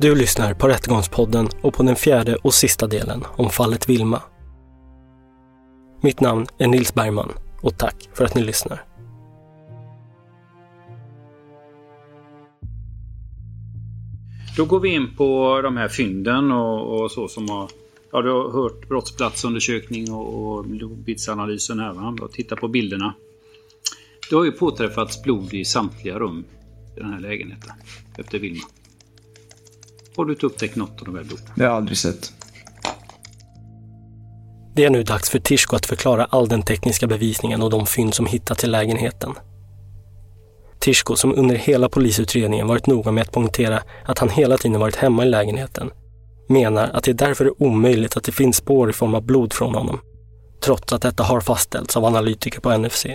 Du lyssnar på Rättegångspodden och på den fjärde och sista delen om fallet Vilma. Mitt namn är Nils Bergman och tack för att ni lyssnar. Då går vi in på de här fynden och, och så som har... Ja, du har hört brottsplatsundersökning och, och blodbitsanalysen här va? Och titta på bilderna. Det har ju påträffats blod i samtliga rum i den här lägenheten efter Vilma. Har du inte upptäckt något av de här blod? Det har jag aldrig sett. Det är nu dags för Tishko att förklara all den tekniska bevisningen och de fynd som hittats i lägenheten. Tishko, som under hela polisutredningen varit noga med att poängtera att han hela tiden varit hemma i lägenheten, menar att det därför är omöjligt att det finns spår i form av blod från honom, trots att detta har fastställts av analytiker på NFC.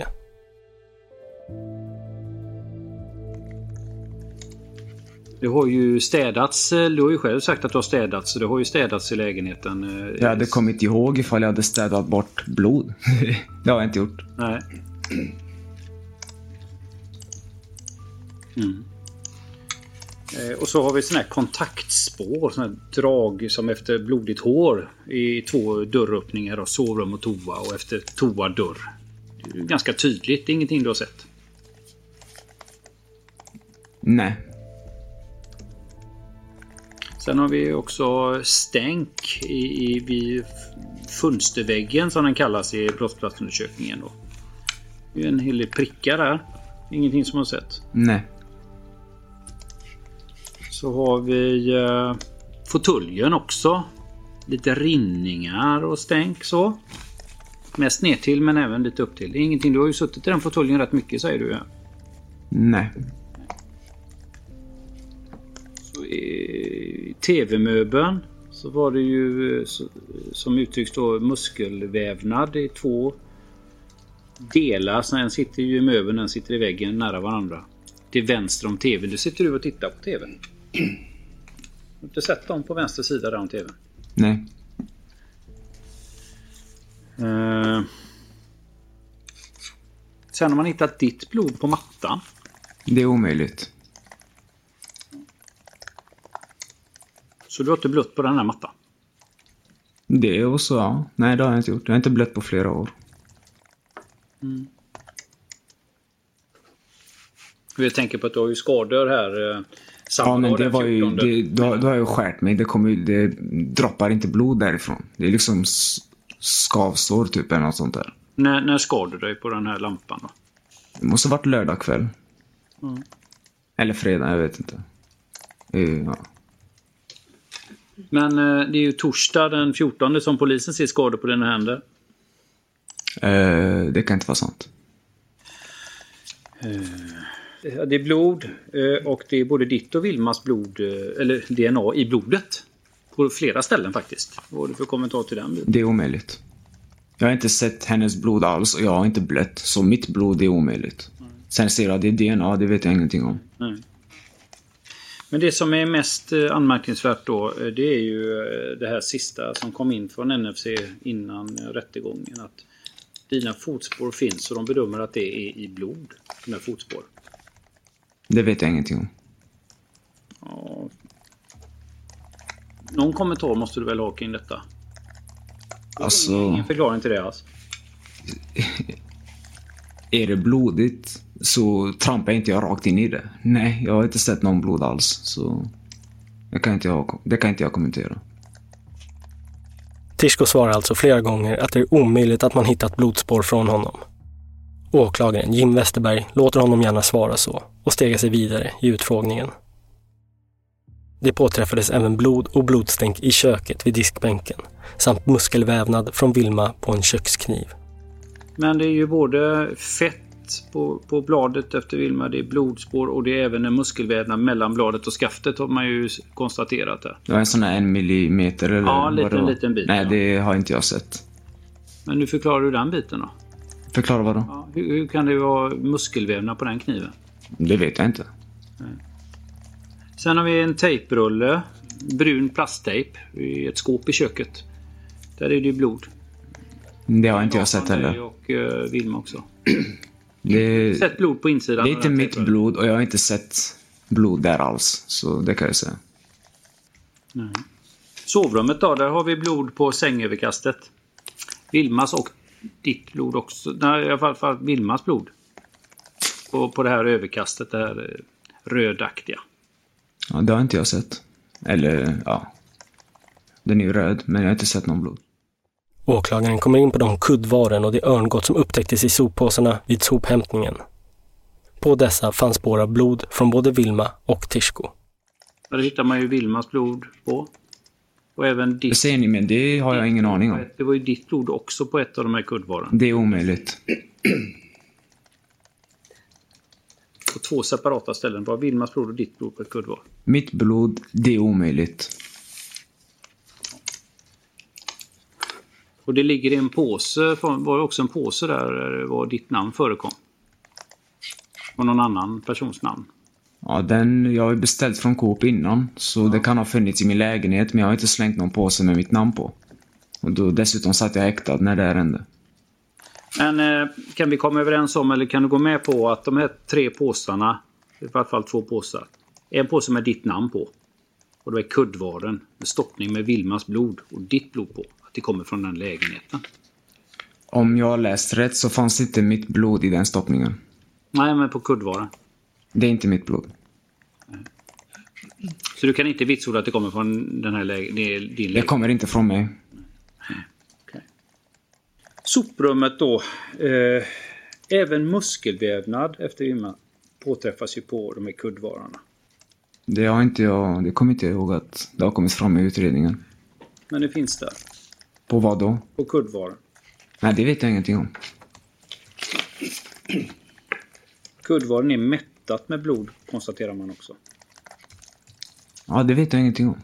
Det har ju städats. eh, Du har ju själv sagt att du har städats. Så det har ju städats i lägenheten. eh, Jag hade kommit ihåg ifall jag hade städat bort blod. det har jag inte gjort. Nej. Mm. Eh, Och så har vi såna här kontaktspår, såna här drag som efter blodigt hår i två dörröppningar och sovrum och toa och efter toa dörr. Ganska tydligt, det är ingenting du har sett. Nej. Sen har vi också stänk i, i, vid fönsterväggen som den kallas i brottsplatsundersökningen. Då. Det är en hel del prickar där. Ingenting som har sett. Nej. Så har vi eh, fåtöljen också. Lite rinningar och stänk så. Mest ner till men även lite upp till. Ingenting. Du har ju suttit i den fåtöljen rätt mycket säger du. Nej. TV-möbeln så var det ju som uttrycks då muskelvävnad i två delar. Så en sitter ju i möbeln, en sitter i väggen nära varandra. Till vänster om TVn. Nu sitter du och tittar på TVn. Har du sett dem på vänster sida där om TVn? Nej. Eh. Sen har man hittat ditt blod på mattan. Det är omöjligt. Så du har inte blött på den här mattan? Det och så, ja. Nej, det har jag inte gjort. Jag har inte blött på flera år. Jag tänker på att du har ju skador här. eh, Ja, men det var ju... 14. Det, då, då har jag ju skärt mig. Det, kommer, det droppar inte blod därifrån. Det är liksom skavsår typ eller något sånt där. När, när skar du dig på den här lampan då? Det måste ha varit lördag kväll. Mm. Eller fredag, jag vet inte. Eh, Ja. Men eh, det är ju torsdag den 14 som polisen ser skador på dina händer. Eh, det kan inte vara sant. Eh, Det är blod eh, och det är både ditt och Vilmas blod, eh, eller DNA i blodet. På flera ställen faktiskt. Vad har du för kommentar till den? Det är omöjligt. Jag har inte sett hennes blod alls och jag har inte blött. Så mitt blod är omöjligt. Sen ser jag det är DNA, det vet jag ingenting om. Nej. Men det som är mest eh, anmärkningsvärt då, eh, det är ju eh, det här sista som kom in från NFC innan rättegången. Att dina fotspår finns och de bedömer att det är i blod, dina fotspår. Det vet jag ingenting om. Ja. Någon kommentar måste du väl ha kring detta? Alltså, Ingen förklaring till det alls? är det blodigt så trampar inte jag rakt in i det. Nej, jag har inte sett någon blod alls. Så det kan inte jag, det kan inte jag kommentera. Tishko svarar alltså flera gånger att det är omöjligt att man hittat blodspår från honom. Åklagaren Jim Westerberg låter honom gärna svara så och stegar sig vidare i utfrågningen. Det påträffades även blod och blodstänk i köket vid diskbänken samt muskelvävnad från Vilma på en kökskniv. Men det är ju både fett på, på bladet efter Vilma, det är blodspår och det är även en muskelvävnad mellan bladet och skaftet har man ju konstaterat. Där. Det var en sån här en millimeter eller Ja, en liten, liten bit, Nej, det har inte jag sett. Men nu förklarar du den biten då? Förklara vad då? Ja, hur, hur kan det vara muskelvävnad på den kniven? Det vet jag inte. Sen har vi en tejprulle, brun plasttejp i ett skåp i köket. Där är det ju blod. Det har inte jag sett heller. Och uh, Vilma också. Det, Sett blod på insidan. det är inte mitt blod och jag har inte sett blod där alls. Så det kan jag säga. Sovrummet då, där har vi blod på sängöverkastet. Vilmas och ditt blod också. Nej, i alla fall Vilmas blod. På, på det här överkastet, det här eh, rödaktiga. Ja, det har inte jag sett. Eller, ja. Den är ju röd, men jag har inte sett någon blod. Åklagaren kommer in på de kuddvaren och det örngott som upptäcktes i soppåsarna vid sophämtningen. På dessa fanns spår av blod från både Vilma och Tishko. Där hittar man ju Vilmas blod på. Och även Det ditt. säger ni, men det har jag ingen aning om. Det var ju ditt blod också på ett av de här kuddvaren. Det är omöjligt. På två separata ställen. Det var Vilmas blod och ditt blod på ett kuddvar. Mitt blod, det är omöjligt. Och det ligger i en påse. var det också en påse där det var ditt namn förekom? Och någon annan persons namn. Ja, den, jag har beställt från Coop innan, så det kan ha funnits i min lägenhet, men jag har inte slängt någon påse med mitt namn på. Och då, dessutom satt jag häktad när det här hände. Men eh, kan vi komma överens om, eller kan du gå med på att de här tre påsarna, i alla fall två påsar, en påse med ditt namn på. Och det är kuddvaren med stoppning med Vilmas blod och ditt blod på. Det kommer från den lägenheten. Om jag har läst rätt så fanns inte mitt blod i den stoppningen. Nej, men på kuddvaren. Det är inte mitt blod. Så du kan inte vitsorda att det kommer från den här lägen, din Det lägenhet? kommer inte från mig. Soprummet då. Eh, även muskelvävnad efter Vilma påträffas ju på de här kuddvararna. Det har inte jag, det kommer inte jag ihåg att det har kommit fram i utredningen. Men det finns där. På vad då? På kuddvaran. Nej, det vet jag ingenting om. Kuddvaren är mättat med blod konstaterar man också. Ja, det vet jag ingenting om.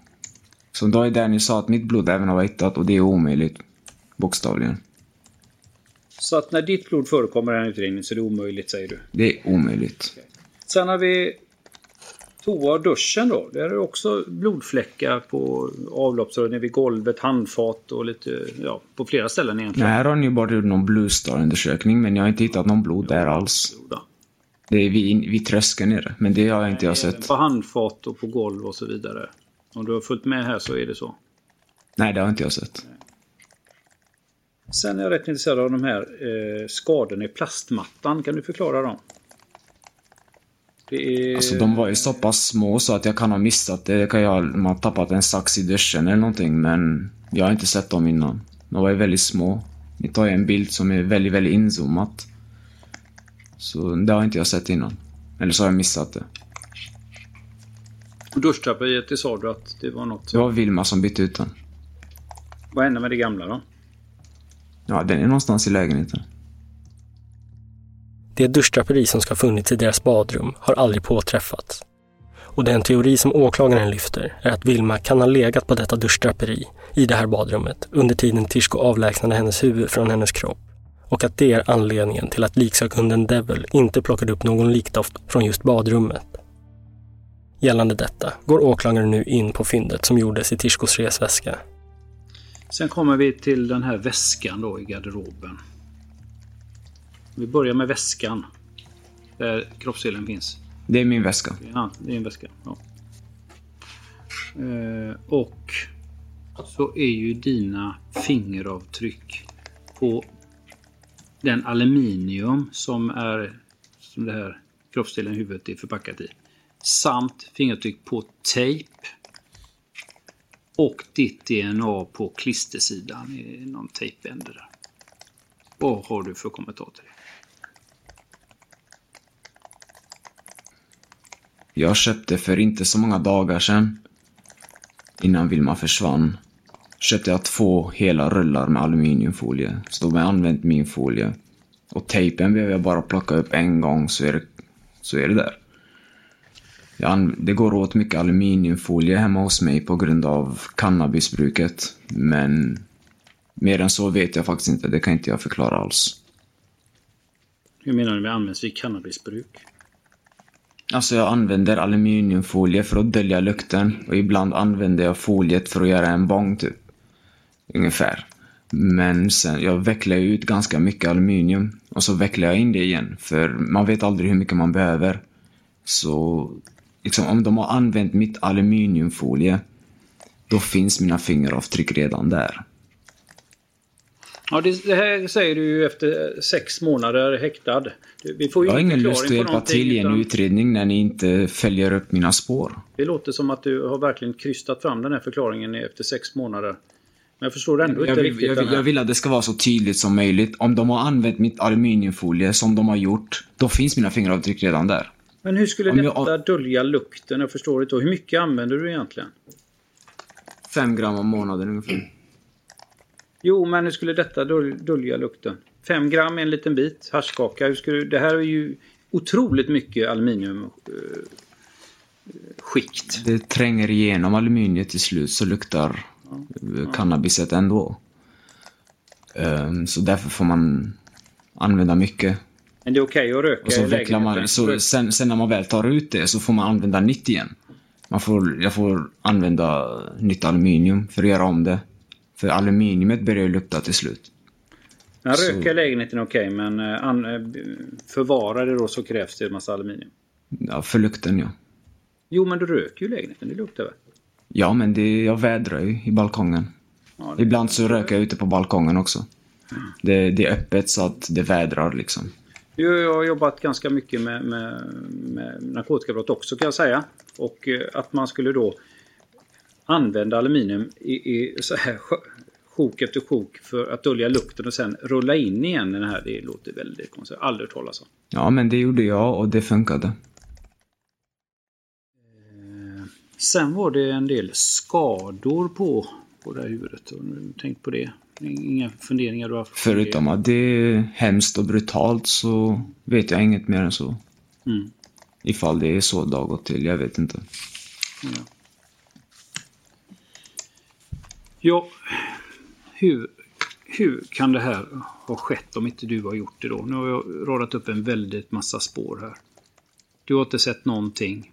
Är där ni sa att mitt blod även har hittat och det är omöjligt. Bokstavligen. Så att när ditt blod förekommer i den här utredningen så är det omöjligt säger du. Det är omöjligt. Sen har vi toa och duschen då. Där är det också blodfläckar på avloppsrören vid golvet, handfat och lite, ja, på flera ställen Nej, egentligen. här har ni bara gjort någon Blue Star-undersökning, men jag har inte hittat någon blod där alls. Det är vid, vid tröskeln nere, men det har jag inte jag sett. På handfat och på golv och så vidare. Om du har följt med här så är det så. Nej, det har inte jag sett. Sen är jag rätt intresserad av de här eh, skadorna i plastmattan. Kan du förklara dem? Är... Alltså de var ju så pass små så att jag kan ha missat det. det kan jag, man har tappat en sax i duschen eller någonting, men jag har inte sett dem innan. De var ju väldigt små. Ni tar ju en bild som är väldigt, väldigt inzoomat. Så det har inte jag sett innan. Eller så har jag missat det. Duschdraperiet, det sa du att det var något. Det var Vilma som bytte ut den. Vad hände med det gamla då? Ja, den är någonstans i lägenheten. Det duschdraperi som ska ha funnits i deras badrum har aldrig påträffats. Och den teori som åklagaren lyfter är att Vilma kan ha legat på detta duschdraperi i det här badrummet under tiden Tishko avlägsnade hennes huvud från hennes kropp och att det är anledningen till att liksökhunden Devil inte plockade upp någon likdoft från just badrummet. Gällande detta går åklagaren nu in på fyndet som gjordes i Tishkos resväska. Sen kommer vi till den här väskan då i garderoben. Vi börjar med väskan. Där kroppsdelen finns. Det är min väska. Ja, det är en väska. Ja. Eh, och så är ju dina fingeravtryck på den aluminium som är som det här kroppsdelen huvudet är förpackat i. Samt fingeravtryck på tejp. Och ditt DNA på klistersidan i någon där. Vad har du för kommentar till det? Jag köpte för inte så många dagar sedan, innan Vilma försvann, köpte jag två hela rullar med aluminiumfolie. Så de har använt min folie. Och tejpen behöver jag bara plocka upp en gång så är det, så är det där. Jag, det går åt mycket aluminiumfolie hemma hos mig på grund av cannabisbruket. Men mer än så vet jag faktiskt inte. Det kan inte jag förklara alls. Hur menar du med används vid cannabisbruk? Alltså jag använder aluminiumfolie för att dölja lukten och ibland använder jag foliet för att göra en bong typ. Ungefär. Men sen, jag vecklar ut ganska mycket aluminium och så vecklar jag in det igen för man vet aldrig hur mycket man behöver. Så liksom om de har använt mitt aluminiumfolie då finns mina fingeravtryck redan där. Ja, det, det, här säger du ju efter sex månader häktad. Vi får jag har ingen lust att hjälpa till i en utan... utredning när ni inte följer upp mina spår. Det låter som att du har verkligen krystat fram den här förklaringen efter sex månader. Men jag förstår ändå jag inte vill, riktigt jag, vill, jag vill att det ska vara så tydligt som möjligt. Om de har använt mitt aluminiumfolie som de har gjort, då finns mina fingeravtryck redan där. Men hur skulle Om detta jag... dölja lukten? Jag förstår inte. Hur mycket använder du egentligen? Fem gram om månaden ungefär. Jo, men hur skulle detta dölja lukten? Fem gram är en liten bit haschkaka. Hur skulle, det här är ju otroligt mycket aluminiumskikt. Eh, det tränger igenom aluminiet till slut så luktar ja. cannabiset ändå. Um, så därför får man använda mycket. Men det är okej okay att röka och så vecklar man, så sen, sen, när man väl tar ut det så får man använda nytt igen. Man får, jag får använda nytt aluminium för att göra om det. För aluminiumet börjar ju lukta till slut. Ja, röka i lägenheten är okej, okay, men an, uh, förvara det då så krävs det en massa aluminium. Ja, för lukten ja. Jo, men du röker ju i lägenheten, det luktar väl? Ja, men det, jag vädrar ju i balkongen. Ja, Ibland så röker jag ute på balkongen också. Mm. Det, det, är öppet så att det vädrar liksom. Jag har jobbat ganska mycket med, med, med narkotikabrott också kan jag säga. Och uh, att man skulle då använda aluminium i, i så här sjok efter sjok för att dölja lukten och sen rulla in igen den här. Det låter väldigt konstigt. Aldrig hört talas om. Ja, men det gjorde jag och det funkade. Eh, sen var det en del skador på, på det här huvudet. Tänk på det. Inga funderingar du har haft? Förutom att det är hemskt och brutalt så vet jag inget mer än så. Mm. Ifall det är så har gått till, jag vet inte. Ja. Ja, hur, hur kan det här ha skett om inte du har gjort det då? Nu har jag radat upp en väldigt massa spår här. Du har inte sett någonting?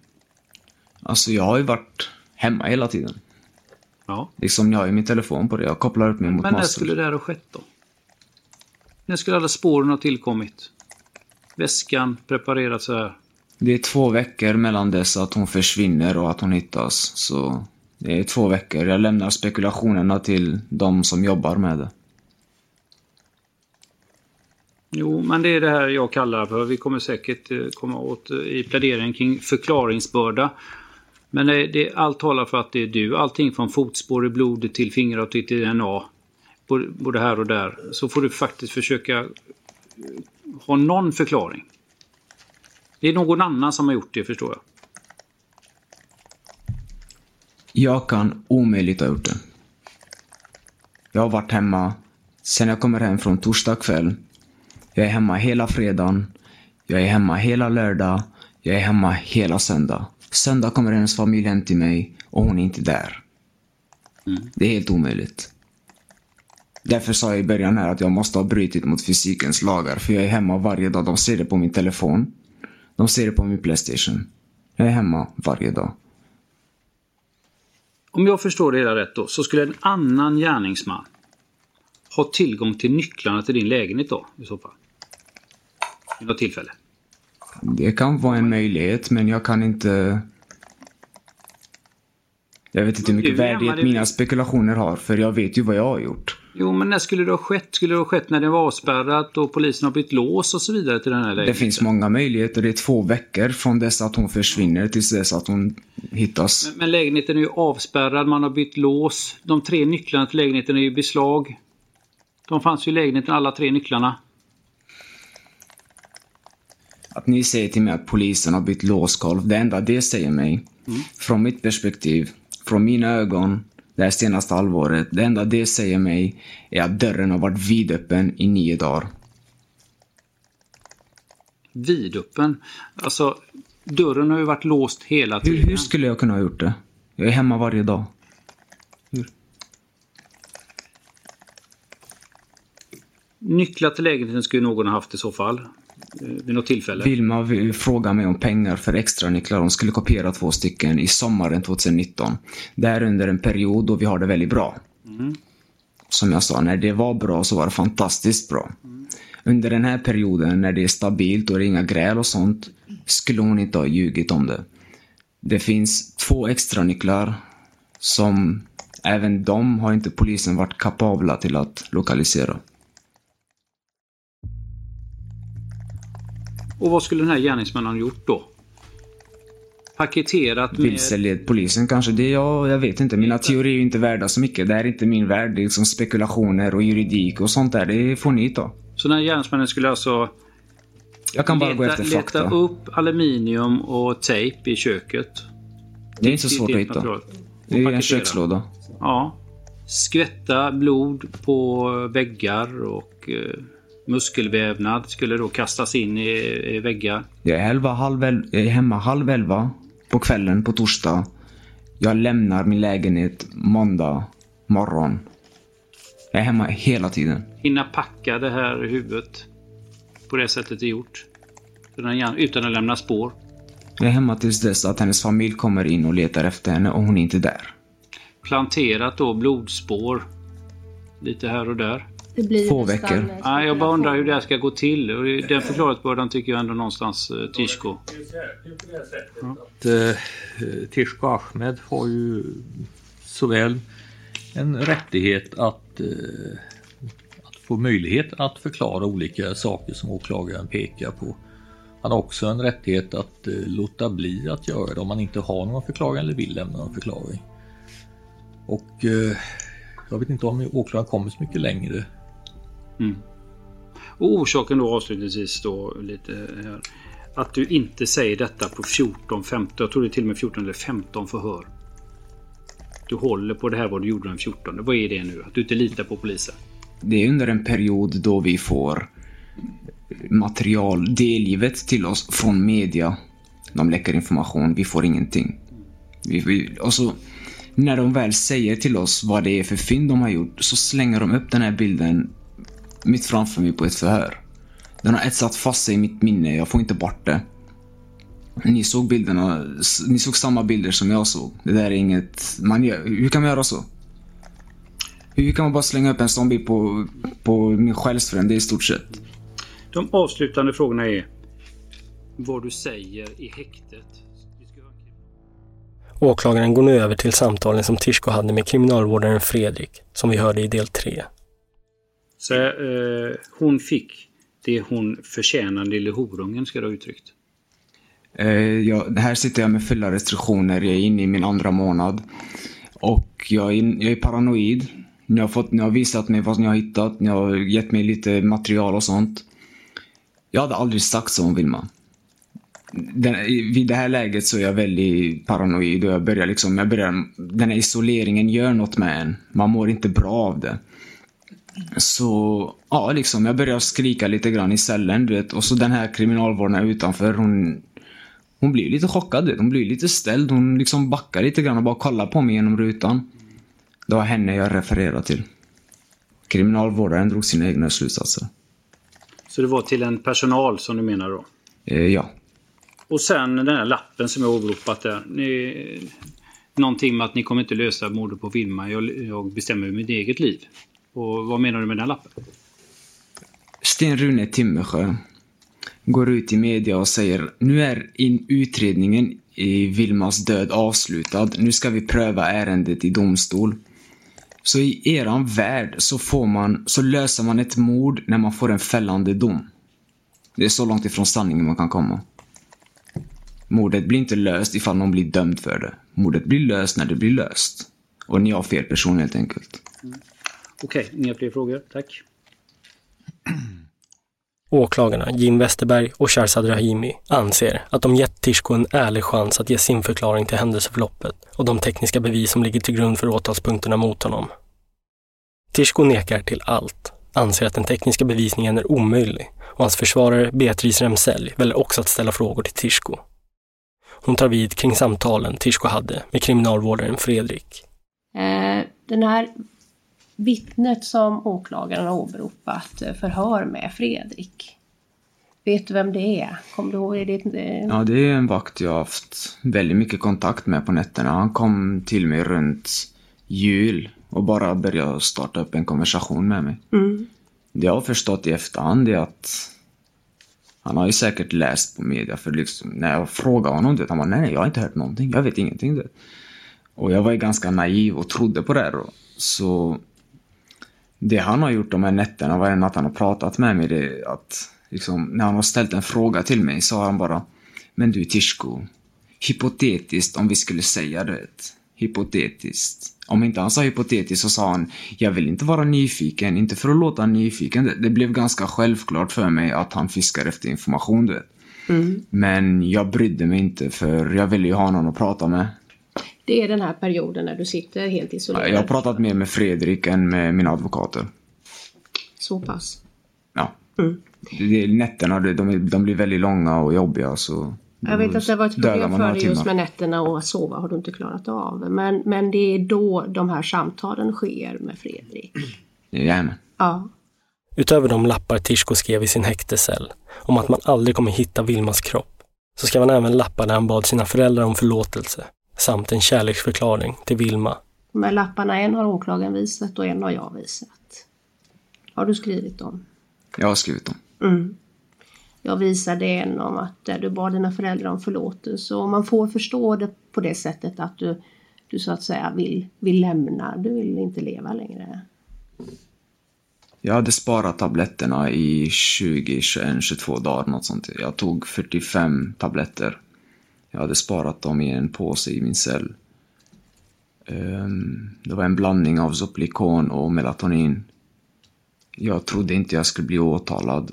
Alltså jag har ju varit hemma hela tiden. Ja. Liksom jag har ju min telefon på det. Jag kopplar upp mig mot Men när skulle det här ha skett då? När skulle alla spåren ha tillkommit? Väskan preparerats så här? Det är två veckor mellan dess att hon försvinner och att hon hittas. Så det är två veckor. Jag lämnar spekulationerna till de som jobbar med det. Jo, men det är det här jag kallar för, vi kommer säkert eh, komma åt eh, i pläderingen kring förklaringsbörda. Men det, det, allt talar för att det är du. Allting från fotspår i blodet till fingeravtryck till DNA. Både här och där. Så får du faktiskt försöka eh, ha någon förklaring. Det är någon annan som har gjort det förstår jag. Jag kan omöjligt ha gjort det. Jag har varit hemma sen jag kommer hem från torsdag kväll. Jag är hemma hela fredagen. Jag är hemma hela lördag. Jag är hemma hela söndag. Söndag kommer hennes familj hem till mig och hon är inte där. Mm. Det är helt omöjligt. Därför sa jag i början här att jag måste ha brutit mot fysikens lagar. För jag är hemma varje dag. De ser det på min telefon. De ser det på min Playstation. Jag är hemma varje dag. Om jag förstår det hela rätt då, så skulle en annan gärningsman ha tillgång till nycklarna till din lägenhet då, i så fall? Vid något tillfälle? Det kan vara en möjlighet, men jag kan inte... Jag vet inte hur mycket värdighet mina spekulationer har, för jag vet ju vad jag har gjort. Jo, men när skulle det ha skett? Skulle det ha skett när det var avspärrat och polisen har bytt lås och så vidare till den här Det lägenheten? finns många möjligheter. Det är två veckor från dess att hon försvinner tills dess att hon hittas. Men lägenheten är ju avspärrad, man har bytt lås. De tre nycklarna till lägenheten är ju beslag. De fanns ju i lägenheten, alla tre nycklarna. Att ni säger till mig att polisen har bytt låskolv, det enda det säger mig, från mitt perspektiv, från mina ögon, det här senaste halvåret, det enda det säger mig är att dörren har varit vidöppen i nio dagar. Vidöppen. Alltså, dörren har ju varit låst hela Hur, tiden. hur skulle jag kunna ha gjort det? Jag är hemma varje dag. Nycklar till lägenheten skulle någon ha haft i så fall. Vid något tillfälle. Vilma vill fråga mig om pengar för extra nycklar. Hon skulle kopiera två stycken i sommaren 2019. Det är under en period då vi har det väldigt bra. Som jag sa, när det var bra så var det fantastiskt bra. Under den här perioden när det är stabilt och det är inga gräl och sånt skulle hon inte ha ljugit om det. Det finns två extra nycklar som även de har inte polisen varit kapabla till att lokalisera. Och vad skulle den här gärningsmannen ha gjort då? Paketerat med... Vilseled polisen kanske? Det är jag, jag vet inte. Mina teorier är inte värda så mycket. Det här är inte min värld. Det är liksom spekulationer och juridik och sånt där. Det får ni ta. Så den här gärningsmannen skulle alltså Jag kan bara gå leta, efter leta fakta. upp aluminium och tejp i köket. Det är inte så svårt att hitta. Det är en kökslåda. Ja. Skvätta blod på väggar och eh, muskelvävnad skulle då kastas in i, i väggar. Jag är, elva, halv el- jag är hemma halv elva på kvällen på torsdag. Jag lämnar min lägenhet måndag morgon. Jag är hemma hela tiden. Hinna packa det här huvudet på det sättet det är gjort. Utan att lämna spår. Jag är hemma tills dess att hennes familj kommer in och letar efter henne och hon är inte där. Planterat då blodspår. Lite här och där. Det blir Två nästan veckor. Nej, jag bara undrar hur det här ska gå till. Och den förklaringsbördan tycker jag ändå någonstans eh, Tishko. eh, Tishko Ahmed har ju såväl en rättighet att, eh, att få möjlighet att förklara olika saker som åklagaren pekar på. Han har också en rättighet att eh, låta bli att göra det om man inte har någon förklaring eller vill lämna någon förklaring. Och eh, jag vet inte om åklagaren kommer så mycket längre. Mm. Och orsaken då avslutningsvis då lite här. Att du inte säger detta på 14, 15, jag tror det är till och med 14 eller 15 förhör. Du håller på det här vad du gjorde den 14. Vad är det nu? Att du inte litar på polisen? Det är under en period då vi får material delgivet till oss från media. De läcker information, vi får ingenting. Vi, vi, och så när de väl säger till oss vad det är för fynd de har gjort så slänger de upp den här bilden mitt framför mig på ett förhör. Den har etsat fast sig i mitt minne, jag får inte bort det. Ni såg bilderna, ni såg samma bilder som jag såg. Det där är inget, man gör, hur kan man göra så? Hur kan man bara slänga upp en sån bild på, på min själsfrände i stort sett? De avslutande frågorna är vad du säger i häktet. Åklagaren går nu över till samtalen som Tishko hade med kriminalvårdaren Fredrik, som vi hörde i del 3. Så, eh, hon fick det hon förtjänar, lille horungen ska du ha uttryckt. Eh, ja, här sitter jag med fulla restriktioner, jag är inne i min andra månad. Och jag är, jag är paranoid. Ni har, fått, ni har visat mig vad ni har hittat, ni har gett mig lite material och sånt. Jag hade aldrig sagt så om Vilma. Den, vid det här läget så är jag väldigt paranoid och jag börjar liksom, jag börjar, den här isoleringen gör något med en. Man mår inte bra av det. Så, ja liksom, jag börjar skrika lite grann i cellen, du vet. Och så den här kriminalvården utanför, hon, hon blir lite chockad, du vet. hon blir lite ställd. Hon liksom backar lite grann och bara kollar på mig genom rutan. Det var henne jag refererade till. Kriminalvårdaren drog sina egna slutsatser. Så det var till en personal som du menar då? Eh, ja. Och sen den här lappen som jag åberopat där. Ni, någonting med att ni kommer inte lösa mordet på Vilma. Jag, jag bestämmer mitt eget liv. Och vad menar du med den lappen? Sten Rune Timmersjö går ut i media och säger nu är in utredningen i Vilmas död avslutad. Nu ska vi pröva ärendet i domstol. Så i eran värld så får man, så löser man ett mord när man får en fällande dom. Det är så långt ifrån sanningen man kan komma. Mordet blir inte löst ifall någon blir dömd för det. Mordet blir löst när det blir löst. Och ni har fel person helt enkelt. Mm. Okej, okay, inga fler frågor. Tack. Åklagarna Jim Westerberg och Sharzad Rahimi anser att de gett Tishko en ärlig chans att ge sin förklaring till händelseförloppet och de tekniska bevis som ligger till grund för åtalspunkterna mot honom. Tishko nekar till allt, anser att den tekniska bevisningen är omöjlig och hans försvarare Beatrice Remsell väljer också att ställa frågor till Tishko. Hon tar vid kring samtalen Tishko hade med kriminalvårdaren Fredrik. Eh, den här vittnet som åklagaren har åberopat förhör med Fredrik. Vet du vem det är? Kommer du ihåg? Är det, eh... Ja, det är en vakt jag har haft väldigt mycket kontakt med på nätterna. Han kom till mig runt jul och bara började starta upp en konversation med mig. Mm. Det jag har förstått i efterhand är att han har ju säkert läst på media för liksom, när jag frågade honom det, han bara nej, nej, jag har inte hört någonting, jag vet ingenting. Det. Och jag var ju ganska naiv och trodde på det här. Så det han har gjort de här nätterna, varje natt han har pratat med mig, det är att liksom, när han har ställt en fråga till mig så har han bara Men du Tishko, hypotetiskt om vi skulle säga det, hypotetiskt. Om inte han sa hypotetiskt så sa han Jag vill inte vara nyfiken, inte för att låta nyfiken. Det, det blev ganska självklart för mig att han fiskar efter information, du vet. Mm. Men jag brydde mig inte för jag ville ju ha någon att prata med. Det är den här perioden när du sitter helt isolerad. Jag har pratat mer med Fredrik än med mina advokater. Så pass? Ja. Mm. Det, nätterna de, de blir väldigt långa och jobbiga så jag vet att det var ett problem för dig just med nätterna och att sova har du inte klarat av. Men, men det är då de här samtalen sker med Fredrik. Jajamän. Ja. Utöver de lappar Tishko skrev i sin häktescell om att man aldrig kommer hitta Vilmas kropp så skrev han även lappar där han bad sina föräldrar om förlåtelse samt en kärleksförklaring till Vilma. De här lapparna, en har åklagaren visat och en har jag visat. Har du skrivit dem? Jag har skrivit dem. Mm. Jag visade en om att du bad dina föräldrar om förlåtelse och man får förstå det på det sättet att du, du så att säga vill, vill lämna, du vill inte leva längre. Jag hade sparat tabletterna i 20, 21, 22 dagar något sånt. Jag tog 45 tabletter jag hade sparat dem i en påse i min cell. Ehm, det var en blandning av Zoplikon och melatonin. Jag trodde inte jag skulle bli åtalad.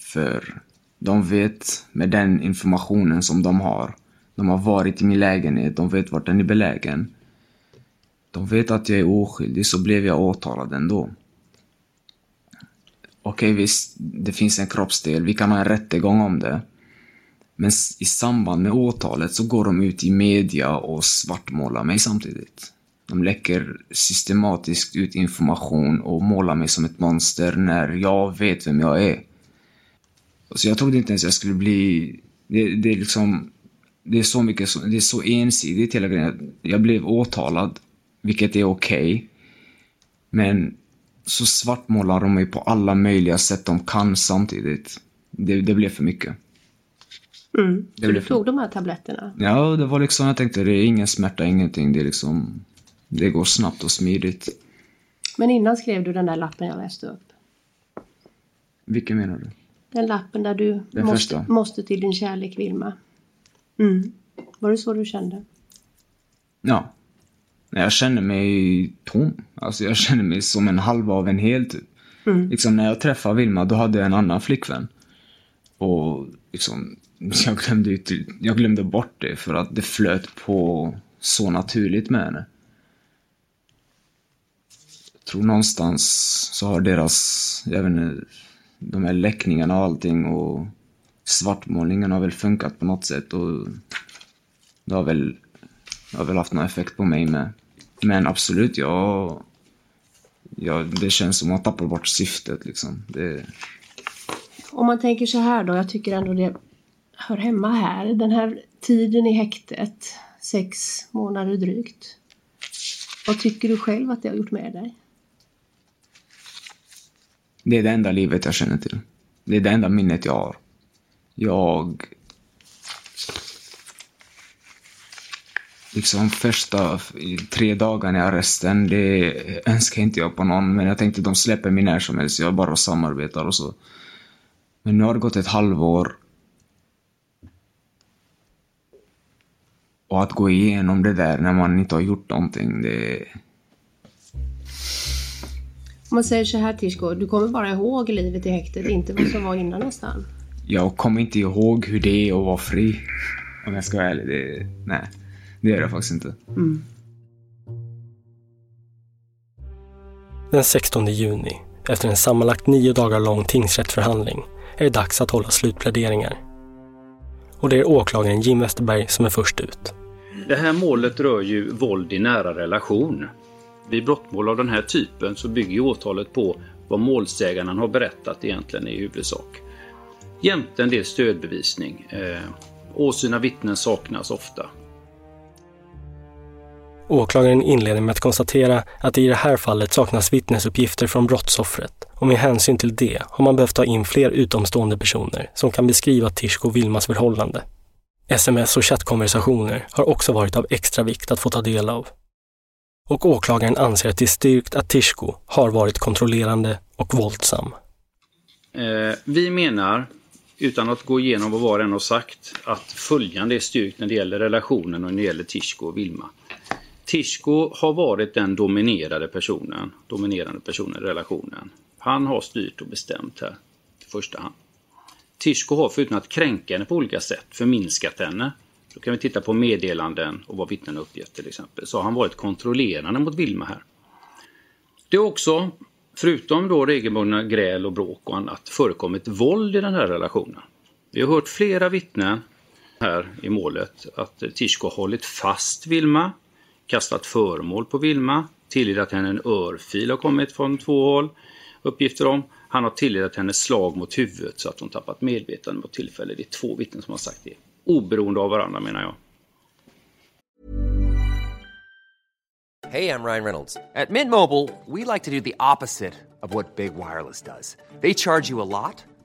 För de vet, med den informationen som de har, de har varit i min lägenhet, de vet vart den är belägen. De vet att jag är oskyldig, så blev jag åtalad ändå. Okej, visst, det finns en kroppsdel, vi kan ha en rättegång om det. Men i samband med åtalet så går de ut i media och svartmålar mig samtidigt. De läcker systematiskt ut information och målar mig som ett monster när jag vet vem jag är. Så jag trodde inte ens jag skulle bli... Det, det är liksom... Det är så mycket, det är så ensidigt hela grejen. Jag blev åtalad, vilket är okej. Okay. Men så svartmålar de mig på alla möjliga sätt de kan samtidigt. Det, det blev för mycket. Mm. Så du tog de här tabletterna? Ja, det var liksom, jag tänkte det är ingen smärta, ingenting. Det är liksom, det går snabbt och smidigt. Men innan skrev du den där lappen jag läste upp? Vilken menar du? Den lappen där du måste, måste, till din kärlek Vilma. Mm. Var det så du kände? Ja. Jag känner mig tom. Alltså jag känner mig som en halva av en hel typ. Mm. Liksom när jag träffade Vilma, då hade jag en annan flickvän. Och liksom, jag glömde, ut, jag glömde bort det för att det flöt på så naturligt med henne. Jag tror någonstans så har deras, jag vet inte, de här läckningarna och allting och svartmålningen har väl funkat på något sätt och det har väl, det har väl haft någon effekt på mig med. Men absolut, jag jag, det känns som att man tappar bort syftet liksom. Det... Om man tänker så här då, jag tycker ändå det hör hemma här. Den här tiden i häktet, sex månader drygt. Vad tycker du själv att det har gjort med dig? Det är det enda livet jag känner till. Det är det enda minnet jag har. Jag... Liksom första tre dagarna i arresten, det önskar inte jag på någon. Men jag tänkte de släpper mig när som helst, jag bara samarbetar och så. Men nu har det gått ett halvår. Och att gå igenom det där när man inte har gjort någonting, det... Om man säger så här Tishko, du kommer bara ihåg livet i häktet, inte vad som var innan nästan. Jag kommer inte ihåg hur det är att vara fri. Om jag ska vara ärlig. Det, nej, det gör jag faktiskt inte. Mm. Den 16 juni, efter en sammanlagt nio dagar lång tingsrättsförhandling, är det dags att hålla slutpläderingar. Och det är åklagaren Jim Westerberg som är först ut. Det här målet rör ju våld i nära relation. Vid brottmål av den här typen så bygger åtalet på vad målsägaren har berättat egentligen i huvudsak. Jämte en del stödbevisning. Eh, åsyna vittnen saknas ofta. Åklagaren inleder med att konstatera att det i det här fallet saknas vittnesuppgifter från brottsoffret och med hänsyn till det har man behövt ta in fler utomstående personer som kan beskriva Tishko och Vilmas förhållande. Sms och chattkonversationer har också varit av extra vikt att få ta del av. Och åklagaren anser att det är styrkt att Tishko har varit kontrollerande och våldsam. Eh, vi menar, utan att gå igenom vad var och en har sagt, att följande är styrkt när det gäller relationen och när det gäller Tishko och Vilma. Tishko har varit den dominerade personen, dominerande personen i relationen. Han har styrt och bestämt här i första hand. Tishko har förutom att kränka henne på olika sätt förminskat henne. Då kan vi titta på meddelanden och vad vittnen uppgett till exempel. Så har han varit kontrollerande mot Vilma här. Det har också, förutom då regelbundna gräl och bråk och annat, förekommit våld i den här relationen. Vi har hört flera vittnen här i målet att Tishko har hållit fast Vilma, kastat föremål på Vilma, tilldelat henne en örfil har kommit från två håll, uppgifter om. Han har tilldelat henne slag mot huvudet så att hon tappat medvetandet mot tillfälle. Det är två vittnen som har sagt det. Oberoende av varandra menar jag. Hej, jag Ryan Reynolds. På Mint Mobile, we like to do the opposite of what Big Wireless does. They charge you a lot,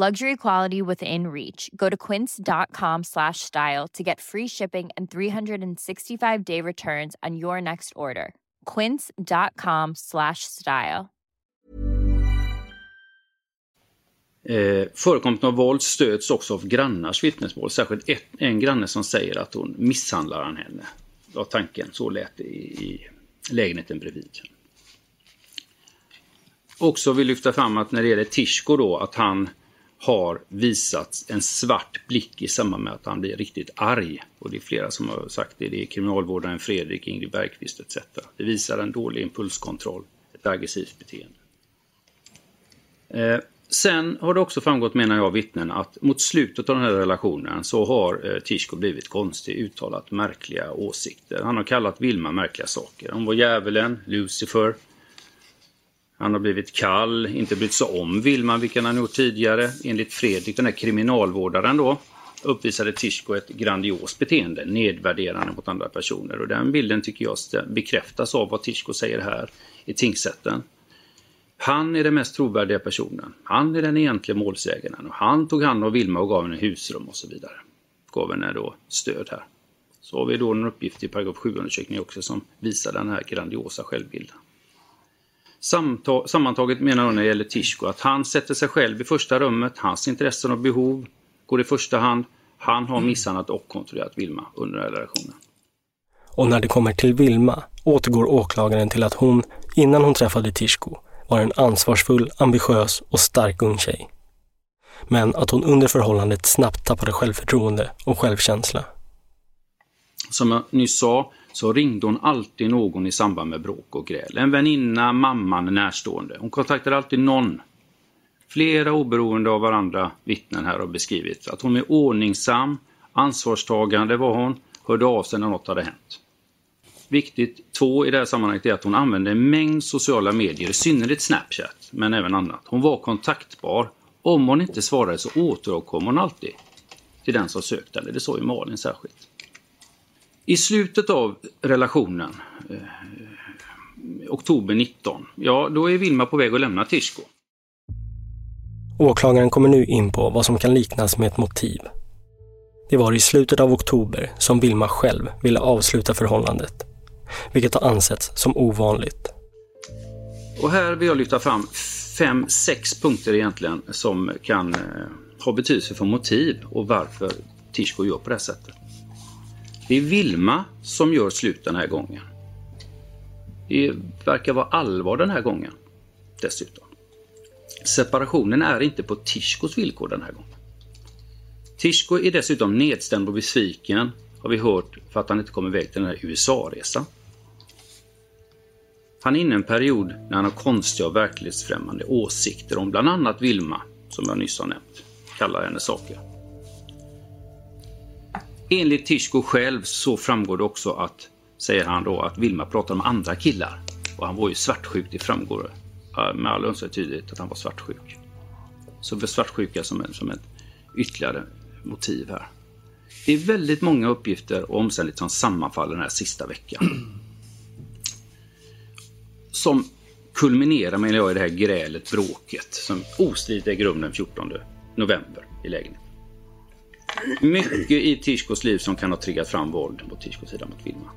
Luxury quality within reach. Go to quince.com slash style to get free shipping and 365-day returns on your next order. quince.com slash style. Eh, förekomsten av våld stöds också av grannars vittnesmål. Särskilt ett, en granne som säger att hon misshandlar han henne. Var tanken. Så lät det i, i lägenheten bredvid. Också vill lyfta fram att när det gäller Tishko då att han har visat en svart blick i samband med att han blir riktigt arg. Och det är flera som har sagt det. Det är kriminalvårdaren Fredrik, Ingrid Bergqvist etc. Det visar en dålig impulskontroll, ett aggressivt beteende. Eh, sen har det också framgått, menar jag, vittnen att mot slutet av den här relationen så har eh, Tishko blivit konstig, uttalat märkliga åsikter. Han har kallat Vilma märkliga saker. Hon var djävulen, Lucifer, han har blivit kall, inte brytt sig om Vilma, vilket han gjort tidigare. Enligt Fredrik, den här kriminalvårdaren då, uppvisade Tishko ett grandios beteende, nedvärderande mot andra personer. Och den bilden tycker jag bekräftas av vad Tishko säger här i tingsrätten. Han är den mest trovärdiga personen. Han är den egentliga målsägaren. Och han tog hand om Vilma och gav henne husrum och så vidare. Gav henne då stöd här. Så har vi då en uppgift i paragraf 7-undersökningen också som visar den här grandiosa självbilden. Sammantaget menar hon när det gäller Tishko att han sätter sig själv i första rummet, hans intressen och behov går i första hand. Han har misshandlat och kontrollerat Vilma under den här relationen. Och när det kommer till Vilma återgår åklagaren till att hon, innan hon träffade Tishko, var en ansvarsfull, ambitiös och stark ung tjej. Men att hon under förhållandet snabbt tappade självförtroende och självkänsla. Som jag nyss sa så ringde hon alltid någon i samband med bråk och gräl. En väninna, mamman, närstående. Hon kontaktade alltid någon. Flera oberoende av varandra vittnen här har beskrivit att hon är ordningsam, ansvarstagande var hon, hörde av sig när något hade hänt. Viktigt två i det här sammanhanget är att hon använde en mängd sociala medier, i synnerhet Snapchat, men även annat. Hon var kontaktbar. Om hon inte svarade så återkom hon alltid till den som sökte henne. Det sa ju Malin särskilt. I slutet av relationen, eh, oktober 19, ja då är Vilma på väg att lämna Tishko. Åklagaren kommer nu in på vad som kan liknas med ett motiv. Det var i slutet av oktober som Vilma själv ville avsluta förhållandet, vilket har ansetts som ovanligt. Och här vill jag lyfta fram fem, sex punkter egentligen som kan eh, ha betydelse för motiv och varför Tishko gör på det här sättet. Det är Vilma som gör slut den här gången. Det verkar vara allvar den här gången. Dessutom. Separationen är inte på Tishkos villkor den här gången. Tishko är dessutom nedstämd och besviken, har vi hört, för att han inte kom iväg till den här USA-resan. Han är inne i en period när han har konstiga och verklighetsfrämmande åsikter om bland annat Vilma, som jag nyss har nämnt. Kallar henne saker. Enligt Tishko själv så framgår det också att, säger han då, att Vilma pratar om andra killar. Och han var ju svartsjuk, det framgår eh, med all önskvärd tydlighet att han var svartsjuk. Så svartsjuka som, en, som ett ytterligare motiv här. Det är väldigt många uppgifter och omständigheter som sammanfaller den här sista veckan. Som kulminerar menar jag i det här grälet, bråket, som ostridigt äger rum den 14 november i lägenheten. Mycket i Tishkos liv som kan ha triggat fram våld på Tishkos sida mot Vilma.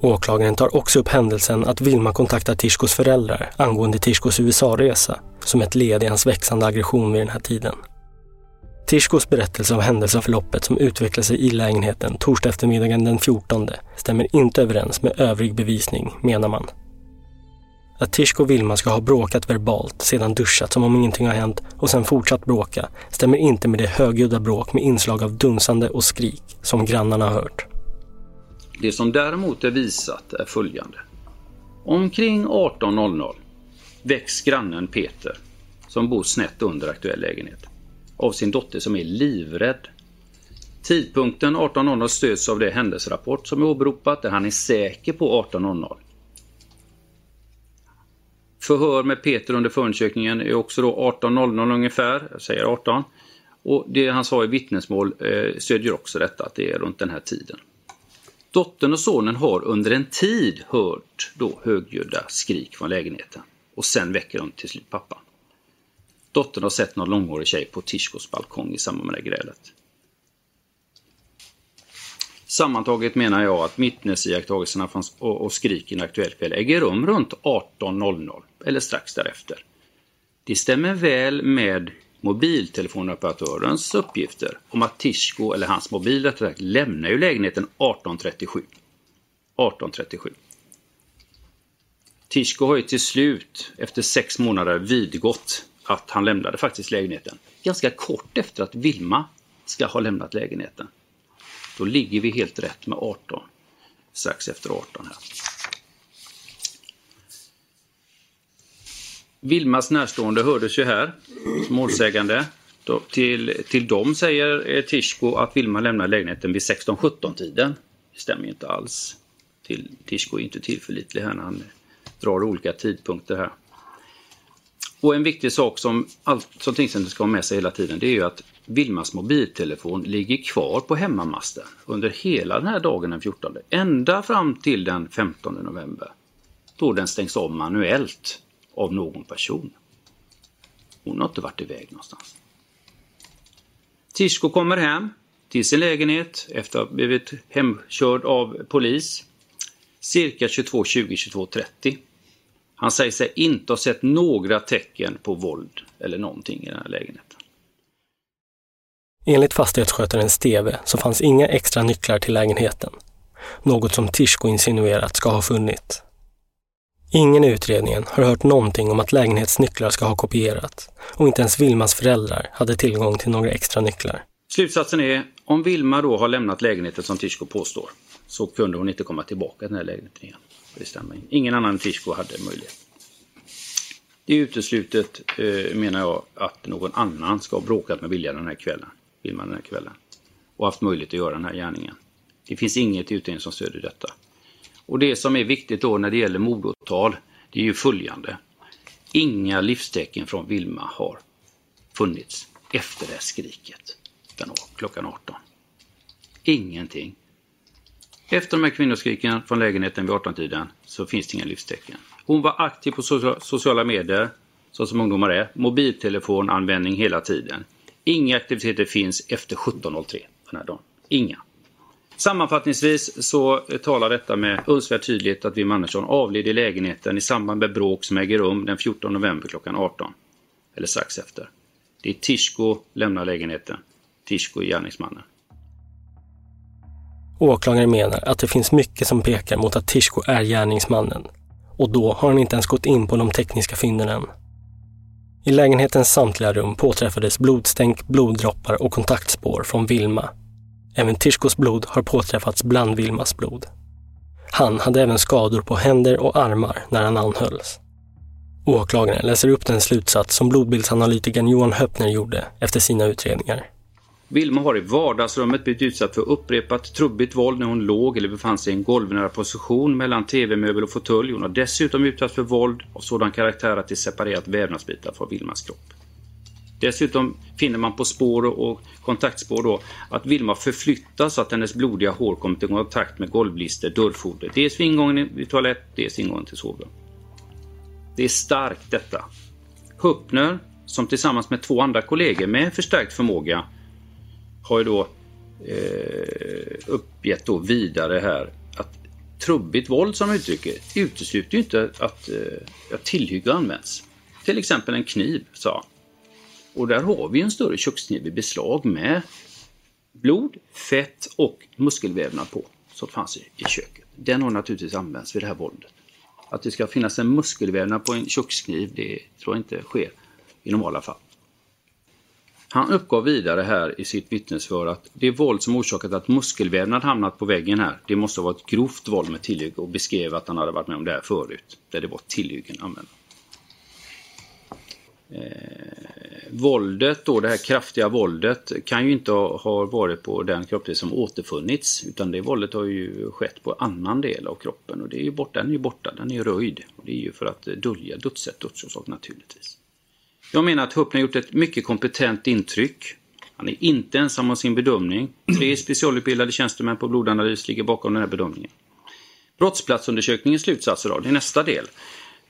Åklagaren tar också upp händelsen att Vilma kontaktar Tishkos föräldrar angående Tishkos USA-resa som ett led i hans växande aggression vid den här tiden. Tishkos berättelse av händelseförloppet som utvecklade sig i lägenheten torsdag eftermiddagen den 14 stämmer inte överens med övrig bevisning, menar man. Att Tishko och Vilma ska ha bråkat verbalt, sedan duschat som om ingenting har hänt och sen fortsatt bråka stämmer inte med det högljudda bråk med inslag av dunsande och skrik som grannarna har hört. Det som däremot är visat är följande. Omkring 18.00 väcks grannen Peter, som bor snett under aktuell lägenhet, av sin dotter som är livrädd. Tidpunkten 18.00 stöds av det händelserapport som är åberopat där han är säker på 18.00. Förhör med Peter under förundersökningen är också då 18.00 ungefär, jag säger 18. Och det han sa i vittnesmål eh, stödjer också detta, att det är runt den här tiden. Dottern och sonen har under en tid hört då högljudda skrik från lägenheten och sen väcker de till slut pappan. Dottern har sett någon långhårig tjej på Tishkos balkong i samband med det grälet. Sammantaget menar jag att vittnesiakttagelserna och skriken i Aktuellt kväll äger rum runt 18.00 eller strax därefter. Det stämmer väl med mobiltelefonoperatörens uppgifter om att Tishko, eller hans mobil rättare sagt, lämnar ju lägenheten 1837. 1837. Tishko har ju till slut, efter sex månader, vidgått att han lämnade faktiskt lägenheten. Ganska kort efter att Vilma ska ha lämnat lägenheten. Då ligger vi helt rätt med 18. Strax efter 18 här. Vilmas närstående hördes ju här målsägande. Då, till, till dem säger eh, Tishko att Vilma lämnar lägenheten vid 16-17 tiden. Det stämmer inte alls. Till, Tishko är inte tillförlitlig här när han drar olika tidpunkter här. Och en viktig sak som, allt, som tingsrätten ska ha med sig hela tiden det är ju att Vilmas mobiltelefon ligger kvar på hemmamasten under hela den här dagen den 14. Ända fram till den 15 november. Då den stängs av manuellt av någon person. Hon har inte varit iväg någonstans. Tishko kommer hem till sin lägenhet efter att ha blivit hemkörd av polis. Cirka 22.20-22.30. Han säger sig inte ha sett några tecken på våld eller någonting i den här lägenheten. Enligt fastighetsskötaren Steve så fanns inga extra nycklar till lägenheten. Något som Tishko insinuerat ska ha funnits. Ingen i utredningen har hört någonting om att lägenhetsnycklar ska ha kopierats och inte ens Vilmas föräldrar hade tillgång till några extra nycklar. Slutsatsen är, om Vilma då har lämnat lägenheten som Tishko påstår, så kunde hon inte komma tillbaka till den här lägenheten igen. Det stämmer. Ingen annan än Tishko hade möjlighet. Det är uteslutet, eh, menar jag, att någon annan ska ha bråkat med Vilja den här kvällen. Vilma den här kvällen. Och haft möjlighet att göra den här gärningen. Det finns inget i utredningen som stödjer detta. Och det som är viktigt då när det gäller mordåtal, det är ju följande. Inga livstecken från Vilma har funnits efter det här skriket den klockan 18. Ingenting. Efter de här kvinnoskriken från lägenheten vid 18-tiden så finns det inga livstecken. Hon var aktiv på sociala medier, så som ungdomar är. Mobiltelefonanvändning hela tiden. Inga aktiviteter finns efter 17.03 den här dagen. Inga. Sammanfattningsvis så talar detta med önskvärd tydlighet att Wim Andersson avled i lägenheten i samband med bråk som äger rum den 14 november klockan 18. Eller strax efter. Det är Tishko lämnar lägenheten. Tishko är gärningsmannen. Åklagaren menar att det finns mycket som pekar mot att Tishko är gärningsmannen. Och då har han inte ens gått in på de tekniska fynden än. I lägenhetens samtliga rum påträffades blodstänk, bloddroppar och kontaktspår från Vilma Även Tishkos blod har påträffats bland Vilmas blod. Han hade även skador på händer och armar när han anhölls. Åklagaren läser upp den slutsats som blodbildsanalytikern Johan Höppner gjorde efter sina utredningar. Vilma har i vardagsrummet blivit utsatt för upprepat trubbigt våld när hon låg eller befann sig i en golvnära position mellan tv-möbel och fåtölj. Hon har dessutom utsatts för våld av sådan karaktär att det separerat vävnadsbitar från Vilmas kropp. Dessutom finner man på spår och kontaktspår då att Vilma förflyttas så att hennes blodiga hår kommer i kontakt med golvlister, dörrfoder. Dels vid ingången till toalett, dels ingången till sovrum. Det är starkt detta. Huppner, som tillsammans med två andra kollegor med förstärkt förmåga har ju då eh, uppgett då vidare här att trubbigt våld som uttrycker utesluter ju inte att, eh, att tillhygge används. Till exempel en kniv, sa han. och där har vi en större kökskniv i beslag med blod, fett och muskelvävnad på som fanns i köket. Den har naturligtvis använts vid det här våldet. Att det ska finnas en muskelvävnad på en kökskniv, det tror jag inte sker i normala fall. Han uppgav vidare här i sitt vittnesför att det våld som orsakat att muskelvävnad hamnat på väggen här, det måste ha varit grovt våld med tillhygge och beskrev att han hade varit med om det här förut, där det var tillhyggen använda. Eh, våldet då, det här kraftiga våldet kan ju inte ha, ha varit på den kroppsdel som återfunnits utan det våldet har ju skett på annan del av kroppen och det är ju borta, den är ju borta, den är röjd. Och det är ju för att dölja dödssätt, dödsorsak naturligtvis. Jag menar att Huppner gjort ett mycket kompetent intryck. Han är inte ensam om sin bedömning. Tre specialutbildade tjänstemän på blodanalys ligger bakom den här bedömningen. Brottsplatsundersökningens slutsatser då, det är nästa del.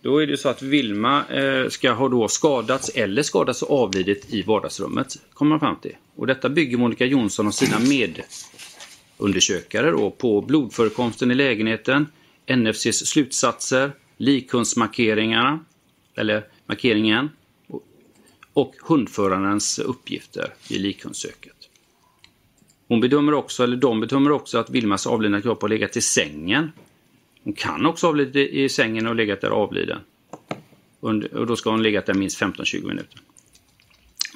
Då är det så att Vilma eh, ska ha då skadats eller skadats och avlidit i vardagsrummet. Kommer man fram till. Och detta bygger Monica Jonsson och sina medundersökare då på blodförekomsten i lägenheten, NFCs slutsatser, likhundsmarkeringarna, eller markeringen, och hundförarens uppgifter i likhundsöket. Hon bedömer också, eller de bedömer också att Vilmas avlidna kropp har legat i sängen. Hon kan också ha avlidit i sängen och legat där avliden. Och då ska hon legat där minst 15-20 minuter.